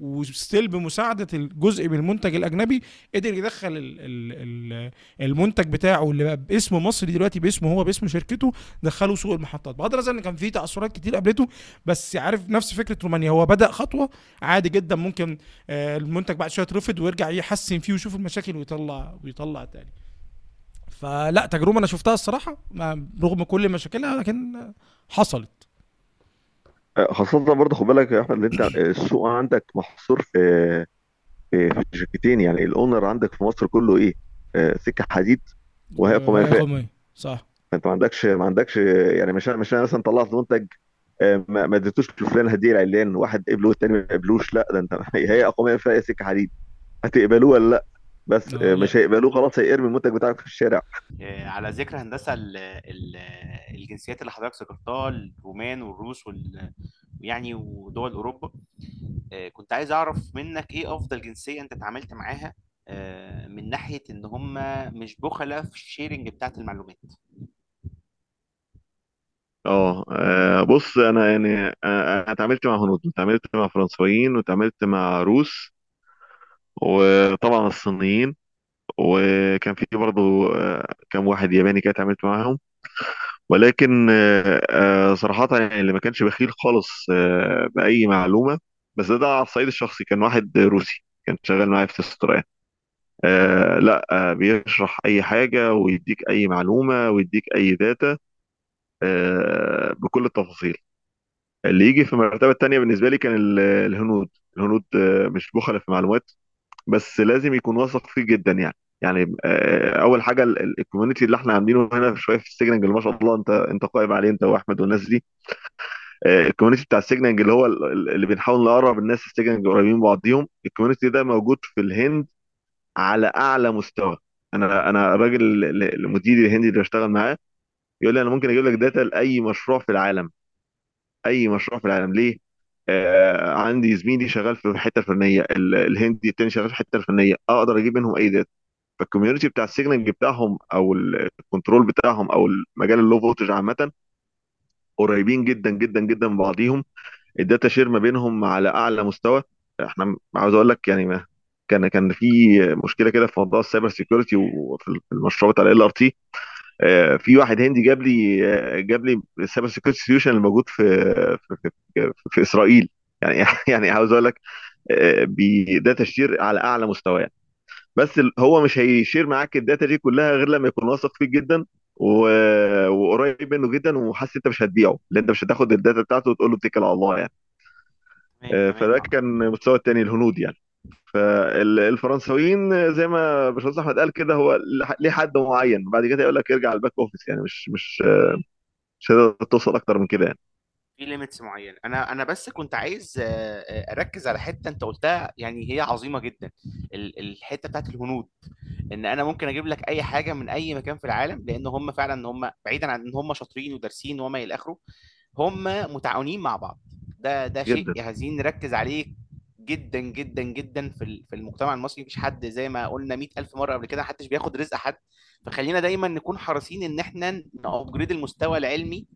وستيل بمساعدة الجزء من المنتج الأجنبي قدر يدخل ال... ال... ال... المنتج بتاعه اللي بقى باسم مصري دلوقتي باسمه هو باسم شركته دخله سوق المحطات. بغض النظر ان كان في تأثرات كتير قابلته بس عارف نفس فكرة رومانيا هو بدأ خطوة عادي جدا ممكن آه، المنتج بعد شوية يترفض ويرجع يحسن فيه ويشوف المشاكل ويطلع ويطلع تاني. فلا تجربة أنا شفتها الصراحة رغم كل مشاكلها لكن آه، حصلت. آه، خاصة برضه خد بالك يا أحمد إن أنت السوق عندك محصور في في شركتين يعني الأونر عندك في مصر كله إيه؟ آه، سكة حديد وهي قمافات قومية صح. فأنت ما عندكش ما عندكش يعني مش مش أنا مثلا طلعت منتج آه، ما ما اديتوش لفلان هدية العلان واحد قبله والتاني ما قبلوش لا ده انت هي قمافه فيها سكة حديد. هتقبلوه ولا لا؟ بس آه، مش هيقبلوه خلاص هيرمي المنتج بتاعك في الشارع. آه، على ذكر هندسة ال ال الجنسيات اللي حضرتك ذكرتها الرومان والروس وال يعني ودول أوروبا آه، كنت عايز أعرف منك إيه أفضل جنسية أنت اتعاملت معاها آه، من ناحية إن هم مش بخلة في الشيرنج بتاعت المعلومات؟ آه آه، بص أنا يعني آه، أنا اتعاملت مع هنود واتعاملت مع فرنسويين واتعاملت مع روس وطبعا الصينيين وكان في برضه آه، كام واحد ياباني كده اتعاملت معاهم. ولكن آه، آه، صراحة يعني اللي ما كانش بخيل خالص آه، بأي معلومة بس ده, ده على الصعيد الشخصي كان واحد روسي كان شغال معايا في تستريا آه لا آه بيشرح أي حاجة ويديك أي معلومة ويديك أي داتا آه بكل التفاصيل. اللي يجي في المرتبة التانية بالنسبة لي كان ال- الهنود. الهنود آه مش بخلة في معلومات بس لازم يكون واثق فيه جدا يعني. يعني آه، أول حاجة ال- ال- ال community اللي إحنا عاملينه هنا شوية في السيجننج اللي ما شاء الله انت أنت قائم عليه أنت وأحمد والناس دي. آه، ال community بتاع السيجننج اللي هو ال- ال- اللي بنحاول نقرب الناس السيجننج قريبين من بعضيهم ال community ده موجود في الهند على أعلى مستوى. أنا أنا الراجل ال- المدير الهندي اللي بشتغل معاه يقول لي أنا ممكن أجيب لك data لأي مشروع في العالم. أي مشروع في العالم. ليه؟ آه عندي زميلي شغال في الحته الفنيه ال- الهندي التاني شغال في الحته الفنيه أقدر أجيب منهم أي data فال community بتاع السيجننج بتاعهم أو ال control بتاعهم أو المجال ال low voltage عامة قريبين جدا جدا جدا من بعضيهم. ال data share ما بينهم على أعلى مستوى. إحنا عاوز أقول لك يعني ما كان كان في مشكلة كده في موضوع ال cyber security وفي المشروع بتاع LRT في واحد هندي جاب لي آه، جاب لي ال cyber security solution الموجود في في, في, في, إسرائيل. يعني يعني عاوز أقول لك آه، ب data share على أعلى مستوى يعني. بس هو مش هي share معاك ال data دي كلها غير لما يكون واثق فيك جدا و... وقريب منه جدا وحاسس أنت مش هتبيعه لأن أنت مش هتاخد ال data بتاعته وتقول له اتكل على الله يعني. آه، فده كان المستوى التاني الهنود يعني. فالفرنساويين زي ما باشمهندس أحمد قال كده هو ليه حد معين. بعد كده يقول لك ارجع ال back office يعني مش مش مش هتقدر توصل أكتر من كده يعني. في limits معينه أنا أنا بس كنت عايز آه، آه، أركز على حتة أنت قلتها يعني هي عظيمة جدا. ال- الحتة بتاعت الهنود. إن أنا ممكن أجيب لك أي حاجة من أي مكان في العالم لأن هم فعلا هم بعيدا عن إن هم شاطرين ودارسين وما إلى آخره هم متعاونين مع بعض. ده ده شيء جدا. عايزين نركز عليه جدا جدا جدا في في المجتمع المصري. مفيش حد زي ما قلنا 100000 مرة قبل كده محدش بياخد رزق حد. فخلينا دايما نكون حريصين إن إحنا ن upgrade المستوى العلمي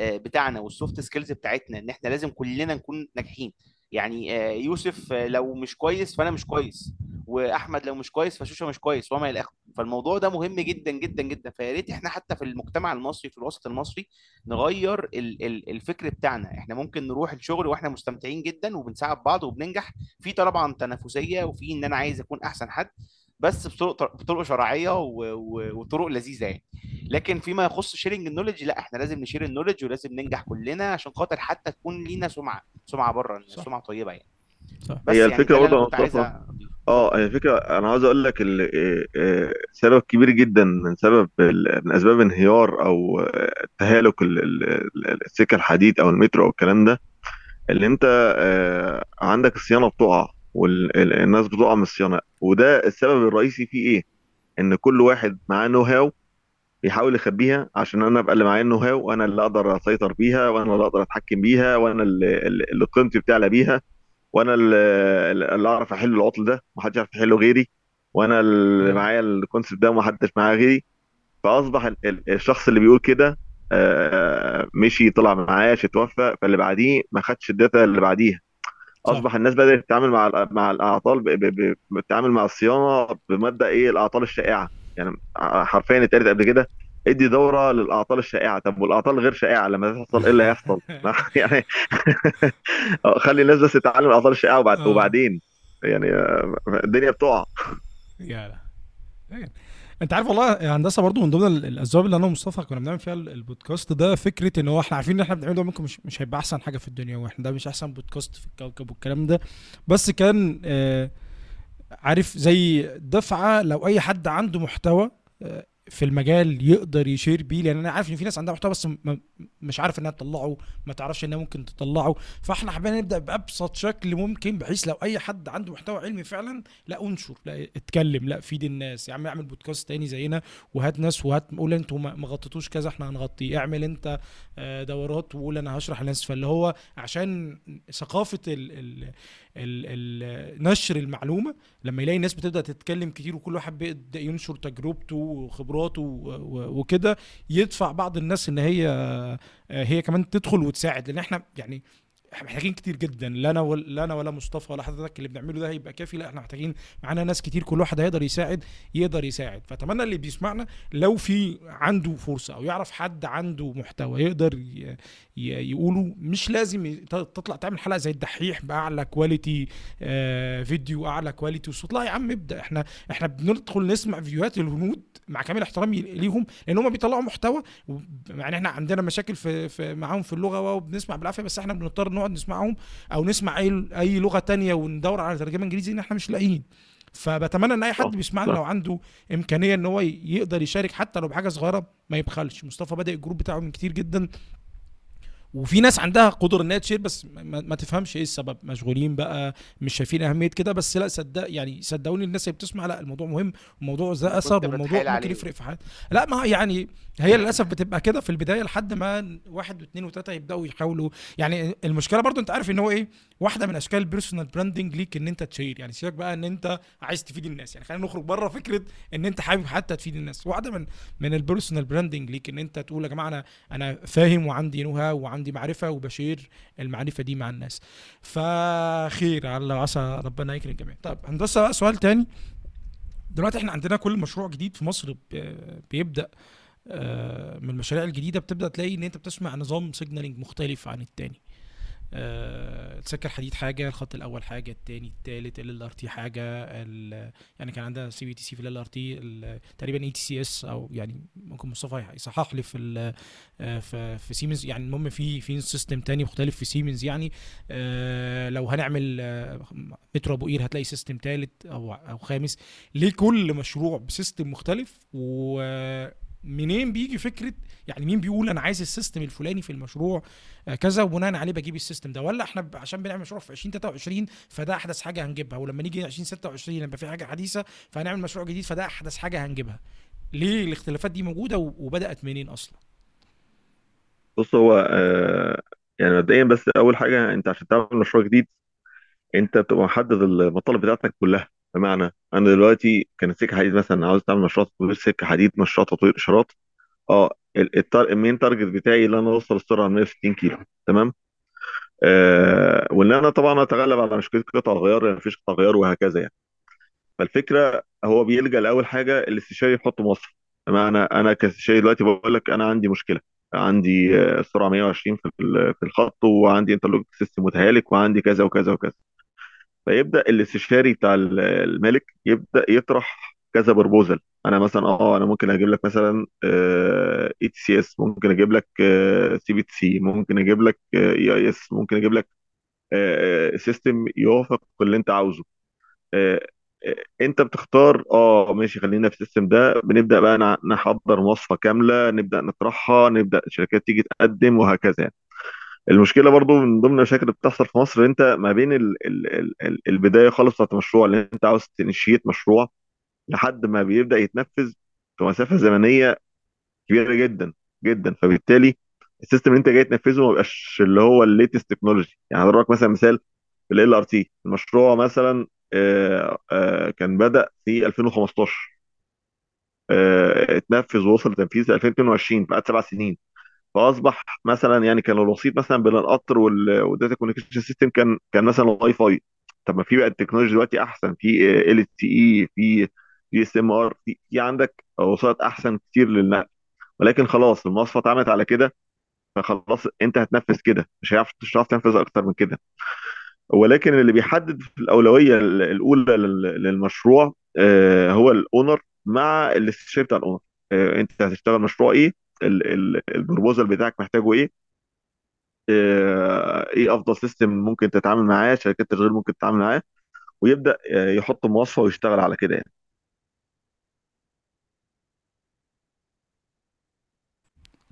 آه، بتاعنا وال soft skills بتاعتنا إن إحنا لازم كلنا نكون ناجحين. يعني آه، يوسف لو مش كويس فأنا مش كويس وأحمد لو مش كويس فشوشة مش كويس وما إلى اخره فالموضوع ده مهم جدا جدا جدا. فيا ريت إحنا حتى في المجتمع المصري في الوسط المصري نغير ال- ال- الفكر بتاعنا. إحنا ممكن نروح الشغل وإحنا مستمتعين جدا وبنساعد بعض وبننجح. في طبعا تنافسية وفي إن أنا عايز أكون أحسن حد. بس بطرق بطرق شرعية وطرق لذيذة يعني. لكن فيما يخص sharing ال knowledge لا إحنا لازم ن share ال knowledge ولازم ننجح كلنا عشان خاطر حتى تكون لينا سمعة سمعة بره صح. سمعة طيبة يعني. صح. بس هي يعني الفكرة برضه عايز مصطفى آه هي الفكرة أنا عاوز أقول لك ال- آه، آه، سبب كبير جدا من سبب من أسباب انهيار أو آه، تهالك ال- ال- ال- السكة الحديد أو المترو أو الكلام ده اللي أنت عندك الصيانة بتقع. والناس بتقع من الصيانة. وده السبب الرئيسي فيه إيه؟ إن كل واحد معاه know-how بيحاول يخبيها عشان أنا أبقى اللي معايا ال know-how وأنا اللي أقدر أسيطر بيها وأنا اللي أقدر أتحكم بيها وأنا اللي, اللي قيمتي بتعلى بيها وأنا اللي, أعرف أحل العطل ده ومحدش يعرف يحله غيري وأنا اللي معايا ال concept ده ومحدش معايا غيري. فأصبح ال- ال- الشخص اللي بيقول كده مشي طلع معاش اتوفى فاللي بعديه ما خدش الداتا اللي بعديها. أصبح الناس بدأت تتعامل مع مع الأعطال بتتعامل مع الصيانة بمبدأ إيه؟ الأعطال الشائعة. يعني حرفيا اتقالت قبل كده ادي دورة للأعطال الشائعة. طب والأعطال غير شائعة لما تحصل إيه اللي هيحصل؟ يعني خلي الناس بس تتعلم الأعطال الشائعة وبعد آه. وبعدين. يعني آه، الدنيا بتقع. يا لا. إيه. انت عارف والله يا هندسة برضو من ضمن ال- الأسباب اللي أنا ومصطفى كنا بنعمل فيها ال- البودكاست ده فكرة إن هو إحنا عارفين إن إحنا بنعمله ممكن مش مش هيبقى أحسن حاجة في الدنيا وإحنا ده مش أحسن بودكاست في الكوكب والكلام ده. بس كان آه عارف زي دفعة لو أي حد عنده محتوى آه في المجال يقدر يشير بيه لأن أنا عارف إن في ناس عندها محتوى بس مش عارف إنها تطلعه ما تعرفش إنها ممكن تطلعه. فإحنا حابين نبدأ بأبسط شكل ممكن بحيث لو أي حد عنده محتوى علمي فعلا لا انشر لا اتكلم لا فيد الناس. يا عم اعمل بودكاست تاني زينا وهات ناس وهات قول أنتوا ما غطيتوش كذا إحنا هنغطي. اعمل أنت آه، دورات وقول أنا هشرح للناس. فاللي هو عشان ثقافة ال ال ال نشر المعلومة. لما يلاقي الناس بتبدأ تتكلم كتير وكل واحد بيبدأ ينشر تجربته وخبراته وكده يدفع بعض الناس إن هي آه، هي كمان تدخل وتساعد. لأن إحنا يعني محتاجين كتير جدا. لا أنا ولا لا أنا ولا مصطفى ولا حضرتك اللي بنعمله ده هيبقى كافي. لا إحنا محتاجين معانا ناس كتير. كل واحد هيقدر يساعد يقدر يساعد. فأتمنى اللي بيسمعنا لو في عنده فرصة أو يعرف حد عنده محتوى يقدر يقوله مش لازم تطلع تعمل حلقة زي الدحيح بأعلى quality آه فيديو أعلى quality وصوت. لا يا عم ابدأ. إحنا إحنا بندخل نسمع فيديوهات الهنود مع كامل احترامي ليهم لأن هم بيطلعوا محتوى. يعني إحنا عندنا مشاكل في معاهم في اللغة وبنسمع بالعافية بس إحنا بنضطر نقعد نسمعهم أو نسمع أي أي لغة تانية وندور على ترجمة إنجليزي إن إحنا مش لاقيين. فبتمنى إن أي حد صح، بيسمعنا. لو عنده إمكانية إن هو يقدر يشارك حتى لو بحاجة صغيرة ما يبخلش. مصطفى بادئ ال group بتاعه من كتير جدا. وفي ناس عندها قدرة إنها ت share بس ما, ما تفهمش إيه السبب. مشغولين بقى مش شايفين أهمية كده بس لا صدق يعني صدقوني الناس اللي بتسمع لا الموضوع مهم والموضوع ذا اثر والموضوع ممكن. يفرق في حياتك. لا ما يعني هي للأسف بتبقى كده في البداية لحد ما واحد واثنين وثلاثة يبدأوا يحاولوا. يعني المشكلة برضو أنت عارف إن هو إيه واحدة من أشكال ال personal branding ليك إن أنت ت share. يعني سيبك بقى إن أنت عايز تفيد الناس. يعني خلينا نخرج بره فكرة إن أنت حابب حتى تفيد الناس. واحدة من من ال personal branding ليك إن أنت تقول يا جماعة أنا أنا فاهم وعندي know-how وعندي معرفة وب share المعرفة دي مع الناس. فخير عسى ربنا يكرم الجميع. طيب هندسة بقى سؤال تاني. دلوقتي إحنا عندنا كل مشروع جديد في مصر بيبدأ آه، من المشاريع الجديدة بتبدأ تلاقي إن أنت بتسمع نظام signaling مختلف عن التاني. السكه الحديد حاجة الخط الأول حاجة التاني التالت ال LRT حاجة يعني كان عندنا CBTC في ال LRT تقريبا ETCS أو يعني ممكن مصطفى يصحح لي في آه، في في سيمنز يعني المهم في في system تاني مختلف في سيمنز يعني. آه، لو هنعمل آه، مترو أبو قير هتلاقي system تالت أو أو خامس ليه كل مشروع ب system مختلف ومنين بيجي فكرة يعني مين بيقول أنا عايز ال system الفلاني في المشروع آه، كذا وبناء عليه بجيب ال system ده؟ ولا إحنا عشان بنعمل مشروع في 2023 فده أحدث حاجة هنجيبها. ولما نيجي 2026 يبقى في حاجة حديثة فهنعمل مشروع جديد فده أحدث حاجة هنجيبها. ليه الاختلافات دي موجودة وبدأت منين أصلا؟ بص هو آه يعني مبدئيا بس أول حاجة أنت عشان تعمل مشروع جديد أنت بتبقى محدد المطالب بتاعتك كلها. بمعنى أنا دلوقتي كان سكه حديد مثلا عاوز تعمل مشروع تطوير سكة حديد مشروع تطوير إشارات آه. ال main target بتاعي ان أنا أوصل السرعة 160 كيلو تمام؟ آه وان أنا طبعا أتغلب على مشكله قطع الغيار يعني مفيش قطع غيار وهكذا يعني. فالفكرة هو بيلجأ لأول حاجة الاستشاري يحط مصر. بمعنى أنا كاستشاري دلوقتي بقول لك أنا عندي مشكلة عندي آه، السرعة 120 في ال- في الخط وعندي interlock system متهالك وعندي كذا وكذا وكذا. فيبدأ الاستشاري بتاع ال- المالك يبدأ يطرح كذا proposal أنا مثلا آه أنا ممكن أجيب لك مثلا ETCS ممكن أجيب لك CBTC ممكن أجيب لك EIS ممكن أجيب لك system يوافق اللي أنت عاوزه. آه، آه، أنت بتختار آه ماشي خلينا في ال system ده. بنبدأ بقى نحضر مواصفه كاملة نبدأ نطرحها نبدأ الشركات تيجي تقدم وهكذا يعني. المشكلة برضو من ضمن المشاكل اللي بتحصل في مصر أنت ما بين ال ال ال ال البداية خالص بتاعت المشروع اللي أنت عاوز ت initiate مشروع لحد ما بيبدأ يتنفذ في مسافة زمنية كبيرة جدا جدا. فبالتالي ال system اللي أنت جاي تنفذه ما بيبقاش اللي هو ال latest technology يعني هضربك مثلا مثال ال LRT المشروع مثلا آه، آه، كان بدأ في 2015 آه، اتنفذ ووصل لتنفيذ 2022 بعد سبع سنين. فأصبح مثلا يعني كان الوسيط مثلا بين القطر وال- وال data communication system كان كان مثلا واي فاي. طب ما في بقى التكنولوجيا دلوقتي أحسن في LTE في في GSM-R في عندك وسائط أحسن كتير للنقل. ولكن خلاص المواصفات اتعملت على كده فخلاص أنت هتنفذ كده. مش هيعرف مش هتعرف تنفذ أكتر من كده. ولكن اللي بيحدد في الأولوية ال- الأولى لل- للمشروع آه، هو ال owner مع الاستشاري بتاع ال owner. آه، أنت هتشتغل مشروع إيه؟ ال proposal بتاعك محتاجه إيه؟ آه، إيه أفضل system ممكن تتعامل معاه شركات تشغيل ممكن تتعامل معاه ويبدأ آه، يحط مواصفة ويشتغل على كده يعني.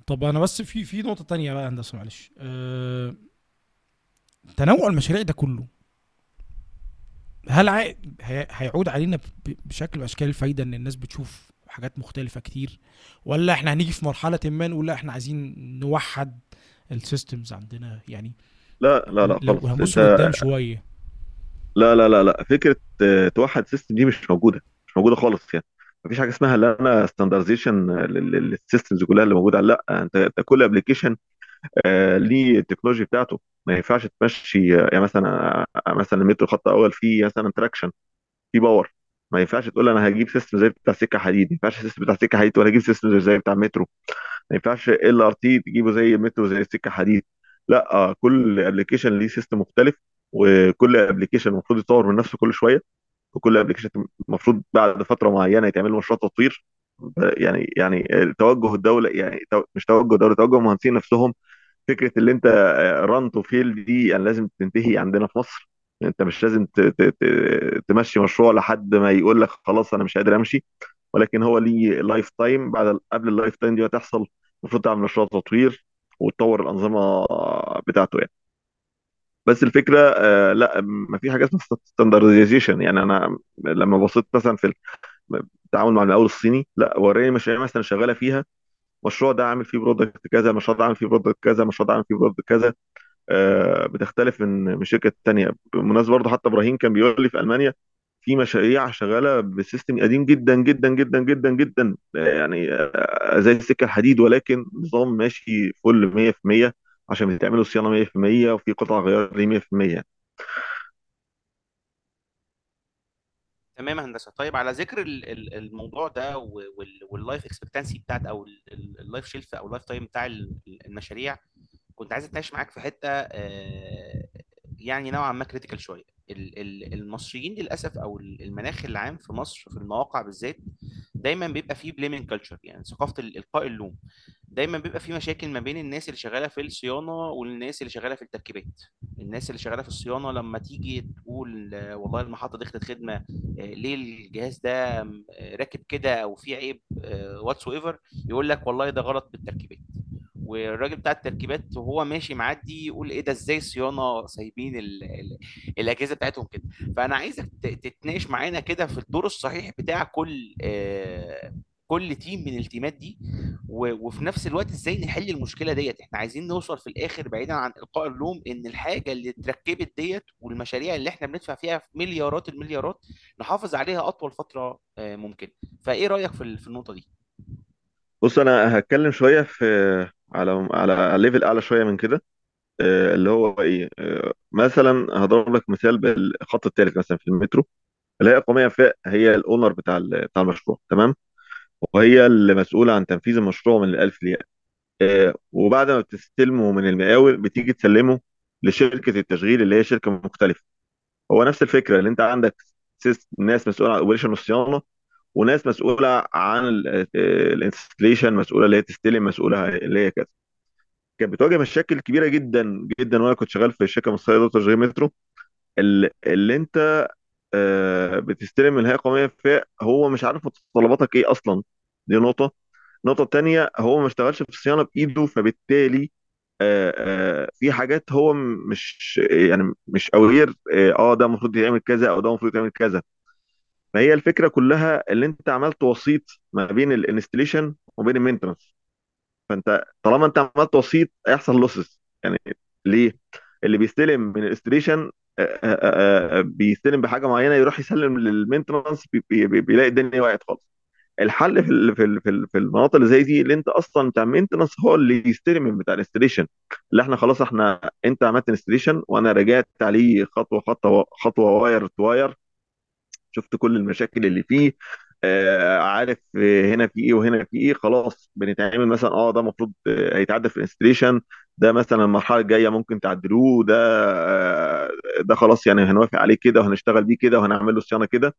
طب أنا بس في في نقطة تانية بقى هندسة معلش. أه تنوع المشاريع ده كله هل عائد هي- هيعود علينا ب- بشكل من أشكال الفايدة إن الناس بتشوف حاجات مختلفة كتير ولا إحنا هنيجي في مرحلة ما نقول لا إحنا عايزين نوحد ال systems عندنا يعني؟ لا لا لا خالص. هنبص قدام شوية. لا لا لا لا فكرة آه، توحد system دي مش موجودة مش موجودة خالص يعني. مفيش حاجة اسمها لا أنا standardization لل systems كلها اللي موجودة. لا أنت كل application ليه ال technology بتاعته. ما ينفعش تمشي آه، يعني مثلا آه، مثلا المترو خط أول فيه مثلا traction فيه power ما ينفعش تقول أنا هجيب system زي بتاع سكة حديد ما ينفعش system بتاع سكة حديد ولا هجيب system زي بتاع مترو ما ينفعش LRT تجيبه زي المترو زي السكه حديد. لا آه، كل application ليه system مختلف وكل application المفروض يطور من نفسه كل شوية وكل application المفروض بعد فترة معينة يتعمل مشروع تطوير. يعني يعني توجه الدولة يعني مش توجه الدولة توجه المهندسين نفسهم. فكرة اللي أنت run to fail دي يعني لازم تنتهي عندنا في مصر. انت مش لازم تمشي مشروع لحد ما يقول لك خلاص أنا مش قادر امشي. ولكن هو ليه life time بعد قبل ال life time دي ما تحصل المفروض تعمل مشروع تطوير وتطور الأنظمة بتاعته يعني. بس الفكرة آه لا ما في حاجة اسمها standardization يعني أنا لما بصيت مثلا في التعامل مع المقاول الصيني لا وراني مشاريع مثلا شغالة فيها المشروع ده عامل فيه product كذا المشروع ده عامل فيه product كذا المشروع ده عامل فيه product كذا. بتختلف من من شركة تانية. بالمناسبه برضه حتى إبراهيم كان بيقول لي في ألمانيا في مشاريع شغالة ب system قديم جدا جدا جدا جدا جدا. آه، يعني آه، زي السكة الحديد ولكن نظام ماشي فل 100% عشان بتعملوا صيانة 100% وفي قطع غيار ليه 100% تمام هندسة. طيب على ذكر ال- ال- الموضوع ده وال life expectancy بتاعت أو ال life shelf أو ال life time بتاع ال- المشاريع كنت عايز أتناقش معاك في حتة آه، يعني نوعا ما critical شوية. ال- ال- المصريين للأسف أو ال- المناخ العام في مصر في المواقع بالذات دايما بيبقى فيه blaming culture يعني ثقافة ال- إلقاء اللوم. دايما بيبقى في مشاكل ما بين الناس اللي شغالة في الصيانة والناس اللي شغالة في التركيبات. الناس اللي شغالة في الصيانة لما تيجي تقول آه، والله المحطة دخلت خدمة آه، ليه الجهاز ده راكب كده أو فيه عيب whatsoever يقول لك والله ده غلط بالتركيبات. والراجل بتاع التركيبات وهو ماشي معدي يقول إيه ده إزاي صيانه سايبين ال ال الأجهزة بتاعتهم كده؟ فأنا عايزك تتناقش معانا كده في الدور الصحيح بتاع كل آه كل team من التيمات دي وفي نفس الوقت إزاي نحل المشكلة ديت؟ إحنا عايزين نوصل في الآخر بعيدا عن إلقاء اللوم إن الحاجة اللي اتركبت ديت والمشاريع اللي إحنا بندفع فيها في مليارات المليارات نحافظ عليها أطول فترة آه، ممكن. فإيه رأيك في النقطة دي؟ بص أنا هتكلم شوية في على على level أعلى شوية من كده آه، اللي هو إيه آه، مثلا هضرب لك مثال بالخط الثالث مثلا في المترو الهيئه القوميه فهي ال owner بتاع بتاع المشروع تمام؟ وهي اللي مسؤولة عن تنفيذ المشروع من الالف للياء آه، وبعد ما بتستلمه من المقاول بتيجي تسلمه لشركة التشغيل اللي هي شركة مختلفة. هو نفس الفكرة اللي أنت عندك ناس مسؤولة عن ال operation والصيانه وناس مسؤولة عن ال installation مسؤولة اللي هي تستلم مسؤولة اللي هي كذا. كانت بتواجه مشاكل كبيرة جدا جدا وأنا كنت شغال في الشركة المصرية لإدارة تشغيل مترو. ال- اللي أنت آه، بتستلم من الهيئة القومية هو مش عارف متطلباتك إيه أصلا. دي نقطة. النقطه الثانية هو ما اشتغلش في الصيانه بإيده فبالتالي آه، آه، في حاجات هو مش يعني مش aware آه آه، ده المفروض يتعمل كذا أو ده المفروض يتعمل كذا. فهي الفكرة كلها اللي انت عملت وسيط ما بين ال installation وبين ال maintenance فانت طالما انت عملت وسيط هيحصل losses يعني ليه؟ اللي بيستلم من ال installation بيستلم بحاجة معينة يروح يسلم لل maintenance بي بي بي بيلاقي الدنيا وقعت خالص. الحل في في في ال- في المناطق اللي زي دي اللي انت أصلا بتاع maintenance هو اللي يستلم من بتاع ال installation اللي إحنا خلاص إحنا انت عملت installation وأنا رجعت عليه خطوة خطوة خطوة wire to wire شفت كل المشاكل اللي فيه آه عارف آه، هنا في إيه وهنا في إيه خلاص بنتعامل مثلا آه ده المفروض آه، هيتعدل في ال installation ده مثلا المرحلة الجاية ممكن تعدلوه ده آه ده خلاص يعني هنوافق عليه كده وهنشتغل بيه كده وهنعمل له صيانة كده.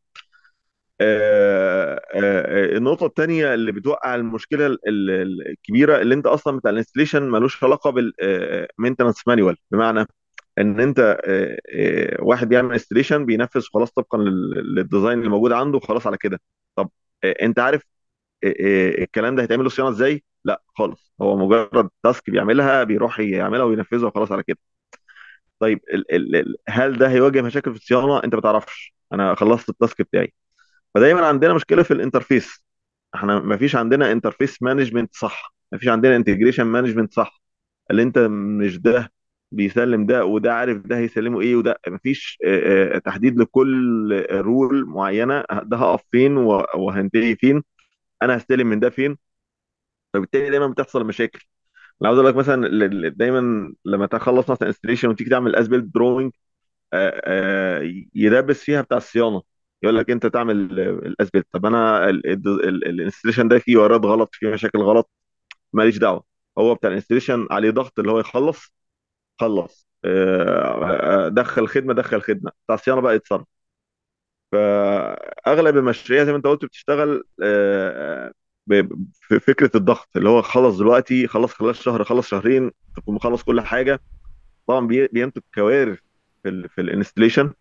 آه آه النقطة الثانية اللي بتوقع المشكلة ال- ال- الكبيرة اللي أنت أصلا بتاع ال installation ملوش علاقة بال maintenance manual بمعنى إن أنت آه، آه، واحد بيعمل installation بينفذ خلاص طبقا لل- لل design اللي موجود عنده خلاص على كده. طب آه، أنت عارف الكلام ده هيتعمل له صيانة إزاي؟ لا خالص. هو مجرد task بيعملها بيروح يعملها وينفذها وخلاص على كده. طيب ال ال ال هل ده هيواجه مشاكل في الصيانة؟ أنت ما تعرفش. أنا خلصت ال task بتاعي. فدايما عندنا مشكلة في ال interface. إحنا ما فيش عندنا interface management صح. ما فيش عندنا integration management صح. اللي أنت مش ده بيسلم ده وده عارف ده هيسلمه إيه وده ما فيش تحديد لكل role معينة ده هقف فين وهنتهي فين أنا هستلم من ده فين؟ فبالتالي دايما بتحصل مشاكل. أنا عاوز أقول لك مثلا دايما لما تخلص مثلا installation وتيجي تعمل as-built drawing يدبس فيها بتاع الصيانة. يقول لك أنت تعمل ال as-built طب أنا ال installation ده فيه wire ات غلط فيه مشاكل غلط ماليش دعوة. هو بتاع ال installation عليه ضغط اللي هو يخلص خلص. آه، آه، دخل خدمة دخل خدمة. بتاع الصيانه بقى يتصرف. فأغلب المشاريع زي ما أنت قلت بتشتغل آه، ب- في فكره الضغط. اللي هو خلص دلوقتي خلص خلال شهر خلص شهرين تكون مخلص كل حاجة. طبعا بي- بينتج كوارث في ال في ال installation.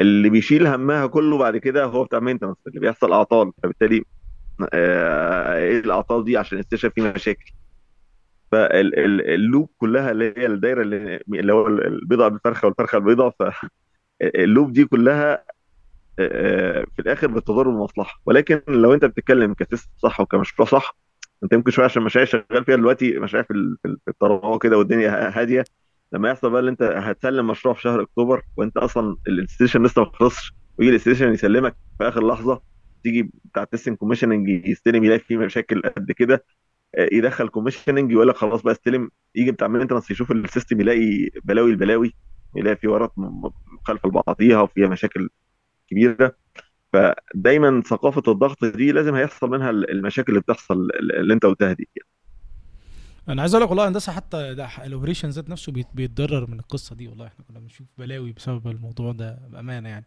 اللي بيشيل همها كله بعد كده هو بتاع maintenance اللي بيحصل أعطال. فبالتالي إيه الأعطال دي؟ عشان ال installation فيه مشاكل. فال loop كلها اللي هي الدايرة اللي هو البيضه بالفرخة والفرخة بالبيضة فال loop دي كلها في الآخر بتضر المصلحة. ولكن لو أنت بتتكلم ك system صح وكمشروع صح أنت يمكن شوية عشان مشاريع شغال فيها دلوقتي مشاريع في ال- في ال- في الطراوة كده والدنيا هادية لما يحصل بقى اللي أنت هتسلم مشروع في شهر أكتوبر وأنت أصلا ال installation لسه ما خلصش ويجي ال installation يسلمك في آخر لحظة تيجي بتاع ال testing commissioning يستلم يلاقي فيه مشاكل قد كده يدخل commissioning يقول لك خلاص بقى استلم يجي بتاع maintenance يشوف ال system يلاقي بلاوي البلاوي يلاقي فيه wire ات م- مخالفه لبعضيها وفيها مشاكل كبيرة. فدايما ثقافة الضغط دي لازم هيحصل منها المشاكل اللي بتحصل اللي انت قلتها دي. أنا عايز أقول لك والله هندسة حتى ال operation ذات نفسه بيت- بيتضرر من القصة دي والله. إحنا كنا بنشوف بلاوي بسبب الموضوع ده بأمانة يعني.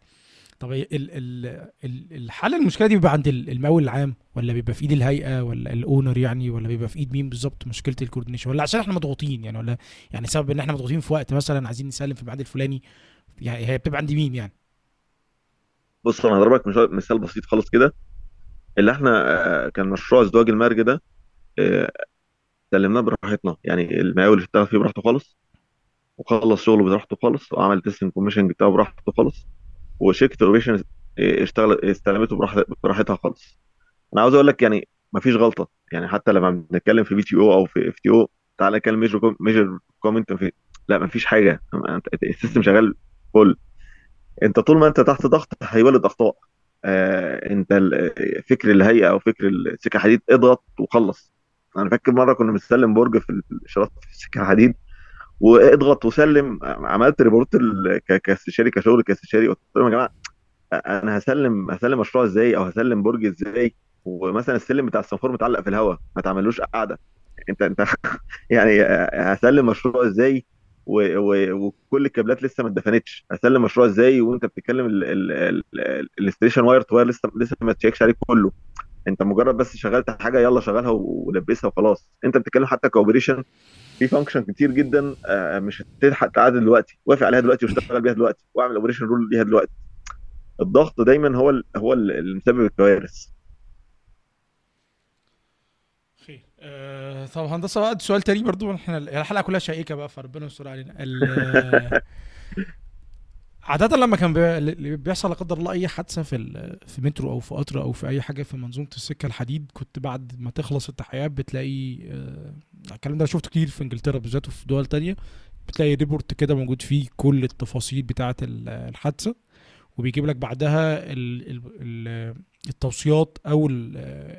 طب ال ال ال الحل المشكلة دي بيبقى عند ال- المقاول العام ولا بيبقى في إيد الهيئة ولا ال owner يعني ولا بيبقى في إيد مين بالظبط مشكلة ال coordination ولا عشان إحنا مضغوطين يعني ولا يعني سبب إن إحنا مضغوطين في وقت مثلا عايزين نسلم في الميعاد الفلاني يعني هي بتبقى عند مين يعني؟ بص أنا هضربك مثال بسيط خالص كده. اللي إحنا كان مشروع ازدواج المرج ده سلمناه براحتنا. يعني المقاول اشتغل فيه براحته خالص وخلص شغله براحته خالص وعمل testing commissioning بتاعه براحته خالص. وشركة ال operation اشتغل استلمته براحت- براحتها خالص. أنا عاوز أقول لك يعني مفيش غلطة. يعني حتى لما بنتكلم في PTO أو في FTO تعالى نتكلم major major comment في لا مفيش حاجة. ال system شغال فل أنت طول ما أنت تحت ضغط هيولد أخطاء. آه أنت فكر الهيئة أو فكر السكة الحديد اضغط وخلص. أنا فاكر مرة كنا بنسلم برج في الاشارات في السكة الحديد. واضغط وسلم عملت report كاستشاري كشغل كاستشاري قلت لهم يا جماعة أنا هسلم هسلم مشروع إزاي أو هسلم برج إزاي ومثلا السلم بتاع السيمافور متعلق في الهواء ما تعملوش قاعدة انت انت يعني هسلم مشروع إزاي و- و- وكل الكابلات لسه ما اتدفنتش هسلم مشروع إزاي وانت بتتكلم ال station wire to wire لسه لسه ما تشيكش عليه كله انت مجرد بس شغلت حاجة يلا شغلها ولبسها وخلاص. انت بتتكلم حتى ك operation في function كتير جدا آه، مش هتلحق تعدل دلوقتي. وافق عليها دلوقتي واشتغل بيها دلوقتي واعمل operation rule ليها دلوقتي. الضغط دايما هو ال- هو ال- اللي مسبب الكوارث. خير. آه طب هندسة بقى سؤال تاني برضو إحنا الحلقة كلها شائكة بقى فربنا يستر علينا. عادة لما كان بيحصل لا قدر الله أي حادثة في في مترو أو في قطر أو في أي حاجة في منظومة السكة الحديد كنت بعد ما تخلص التحقيقات بتلاقي آه، الكلام ده شفته كتير في إنجلترا بالذات وفي دول تانية بتلاقي report كده موجود فيه كل التفاصيل بتاعة ال- الحادثة وبيجيب لك بعدها ال ال ال التوصيات أو ال-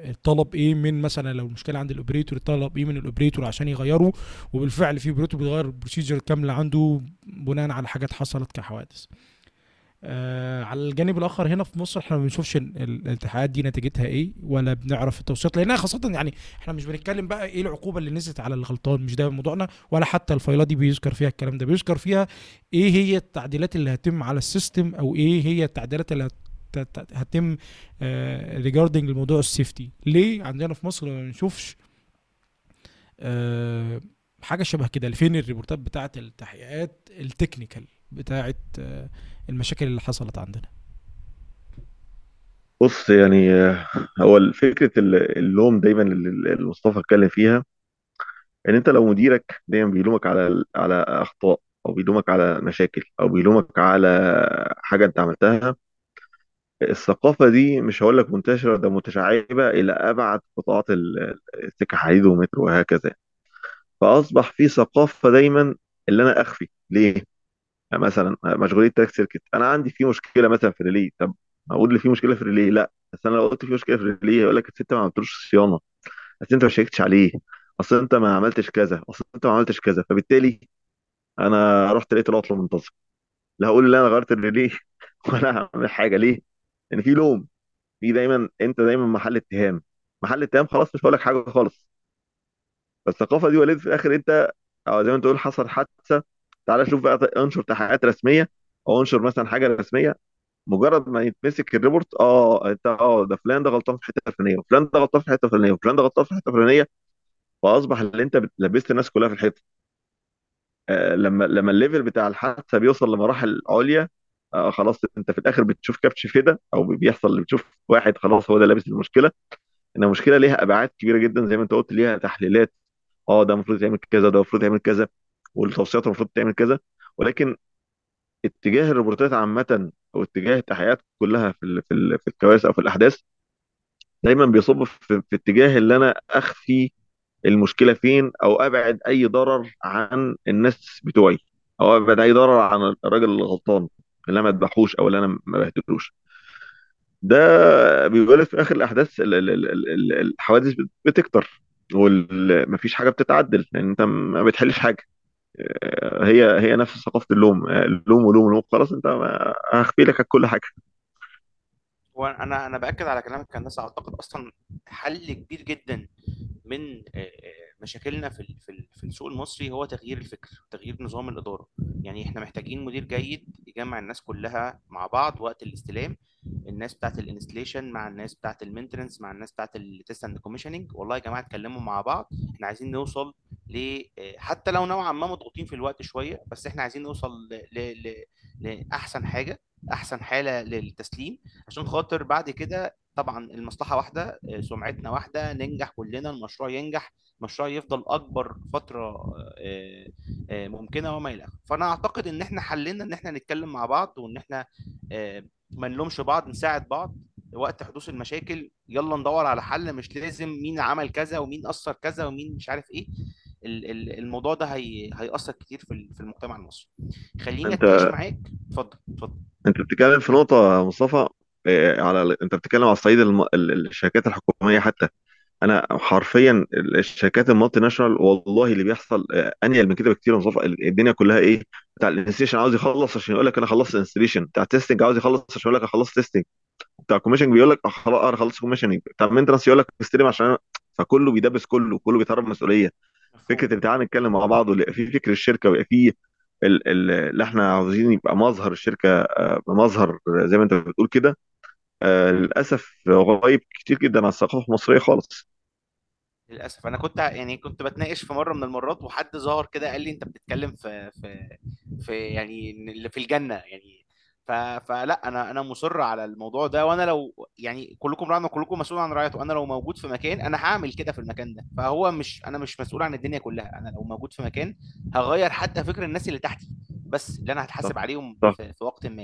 الطلب إيه من مثلا لو المشكلة عند ال operator الطلب إيه من ال operator عشان يغيره وبالفعل في operator بيغير ال procedure كاملة عنده بناء على حاجات حصلت كحوادث. آه على الجانب الآخر هنا في مصر إحنا ما بنشوفش ال- ال- الحادثات دي نتيجتها إيه ولا بنعرف التوصيات لأنها خاصة يعني إحنا مش بنتكلم بقى إيه العقوبة اللي نزلت على الغلطان مش ده موضوعنا ولا حتى ال file ات دي بيذكر فيها الكلام ده. بيذكر فيها إيه هي التعديلات اللي هتتم على ال system أو إيه هي التعديلات اللي هتتم regarding الموضوع ال safety ليه عندنا في مصر ما بنشوفش آه، حاجة شبه كده؟ فين ال report ات بتاعة التحقيقات ال technical بتاعة آه، المشاكل اللي حصلت عندنا؟ بص يعني آه، هو فكرة ال- اللوم دايما اللي مصطفى اتكلم فيها إن أنت لو مديرك دايما بيلومك على على أخطاء أو بيلومك على مشاكل أو بيلومك على حاجة أنت عملتها الثقافة دي مش هقول لك منتشرة ده متشعبة إلى أبعد قطاعات ال- السكة حديد ومترو وهكذا. فأصبح في ثقافة دايما اللي أنا أخفي. ليه؟ يعني مثلا مشغوليه track circuit أنا عندي في مشكلة مثلا في ال relay طب أقول لي في مشكلة في ال relay لأ بس أنا لو قلت في مشكلة في ال relay يقول لك أصل انت ما عملتلوش صيانة. اصل أنت ما شيكتش عليه. أصل أنت ما عملتش كذا. أصل أنت ما عملتش كذا. فبالتالي أنا رحت لقيت العطله منتظم. لا هقول لا أنا غيرت ال relay ولا هعمل حاجة. ليه؟ لأن في لوم في دايما أنت دايما محل اتهام. محل اتهام خلاص مش هقول لك حاجة خالص. فالثقافه دي وليد في الآخر أنت أو زي ما أنت تقول حصل حادثة. تعالى شوف بقى انشر تحقيقات رسمية. أو انشر مثلا حاجة رسمية. مجرد ما يتمسك ال report آه أنت آه ده فلان ده غلطان في الحته الفلانيه وفلان ده غلطان في الحته الفلانيه وفلان ده غلطان في الحته الفلانيه فأصبح اللي أنت لبست الناس كلها في الحيطة. آه لما لما ال level بتاع الحادثة بيوصل لمراحل عليا آه خلاص انت في الآخر بتشوف كبش فدا أو بيحصل بتشوف واحد خلاص هو ده لابس المشكلة. ان المشكلة ليها ابعاد كبيرة جدا زي ما انت قلت ليها تحليلات. آه ده المفروض يعمل كذا ده المفروض يعمل كذا والتوصيات المفروض تعمل كذا. ولكن اتجاه الروبوتات عامة أو اتجاه التحقيقات كلها في ال- في ال- في الكوارث أو في الأحداث دايما بيصب في, في اتجاه اللي أنا أخفي المشكلة فين أو أبعد أي ضرر عن الناس بتوعي أو أبعد أي ضرر عن الراجل الغلطان. اللي أنا ما أذبحوش أو اللي أنا ما بهدلوش ده بيقول في آخر الأحداث ال- ال- ال- ال- الحوادث بت- بتكتر ومفيش حاجة بتتعدل لأن أنت ما بتحلش حاجة. آه، هي هي نفس ثقافة اللوم. آه، اللوم ولوم ولوم خلاص أنت هخفي لك كل حاجة. وأنا أنا بأكد على كلامك هندسة. أعتقد أصلا حل كبير جدا من آه، مشاكلنا في في في السوق المصري هو تغيير الفكر تغيير نظام الإدارة يعني إحنا محتاجين مدير جيد يجمع الناس كلها مع بعض وقت الاستلام الناس بتاعت ال installation مع الناس بتاعت ال maintenance مع الناس بتاعت ال test and commissioning والله يا جماعة اتكلموا مع بعض إحنا عايزين نوصل ل حتى لو نوعا ما مضغوطين في الوقت شوية بس إحنا عايزين نوصل. ل... لأحسن حاجة أحسن حالة للتسليم عشان خاطر بعد كده طبعا المصلحة واحدة آه، سمعتنا واحدة ننجح كلنا المشروع ينجح المشروع يفضل أكبر فترة آه، آه، ممكنة وما إلى آخره. فأنا أعتقد إن إحنا حلنا إن إحنا نتكلم مع بعض وإن إحنا ما نلومش بعض نساعد بعض وقت حدوث المشاكل يلا ندور على حل مش لازم مين عمل كذا ومين أثر كذا ومين مش عارف إيه. ال- ال- الموضوع ده هي هيأثر كتير في في المجتمع المصري. خليني اتناقش انت معاك. اتفضل اتفضل. أنت بتتكلم في نقطة يا مصطفى. على انت بتتكلم على الصعيد الم... ال- الشركات الحكومية حتى. أنا حرفيا الشركات ال multinational والله اللي بيحصل آه، أنيل من كده بكتير مصطفى. الدنيا كلها إيه؟ بتاع ال installation عاوز يخلص عشان يقول لك أنا خلصت installation بتاع ال testing عاوز يخلص عشان يقول لك أنا خلصت testing بتاع ال commission بيقول لك خلاص أنا خلصت commissioning بتاع ال maintenance يقول لك استلم عشان فكله بيدبس كله كله بيتهرب مسؤوليه فكرة إن تعالى نتكلم مع بعض ويبقى في فكر الشركة ويبقى في ال- ال- اللي إحنا عاوزين يبقى مظهر الشركة آه، مظهر زي ما أنت بتقول كده. آه، للأسف غايب كتير جدا عن الثقافة المصرية خالص. للأسف. أنا كنت يعني كنت بتناقش في مرة من المرات وحد ظهر كده قال لي أنت بتتكلم في في في يعني اللي في الجنة يعني. ف... فلا أنا أنا مصر على الموضوع ده. وأنا لو يعني كلكم راع كلكم مسؤول عن رعيته أنا لو موجود في مكان أنا هعمل كده في المكان ده. فهو مش أنا مش مسؤول عن الدنيا كلها. أنا لو موجود في مكان هغير حتى فكر الناس اللي تحتي. بس اللي أنا هتحاسب عليهم في, في وقت ما.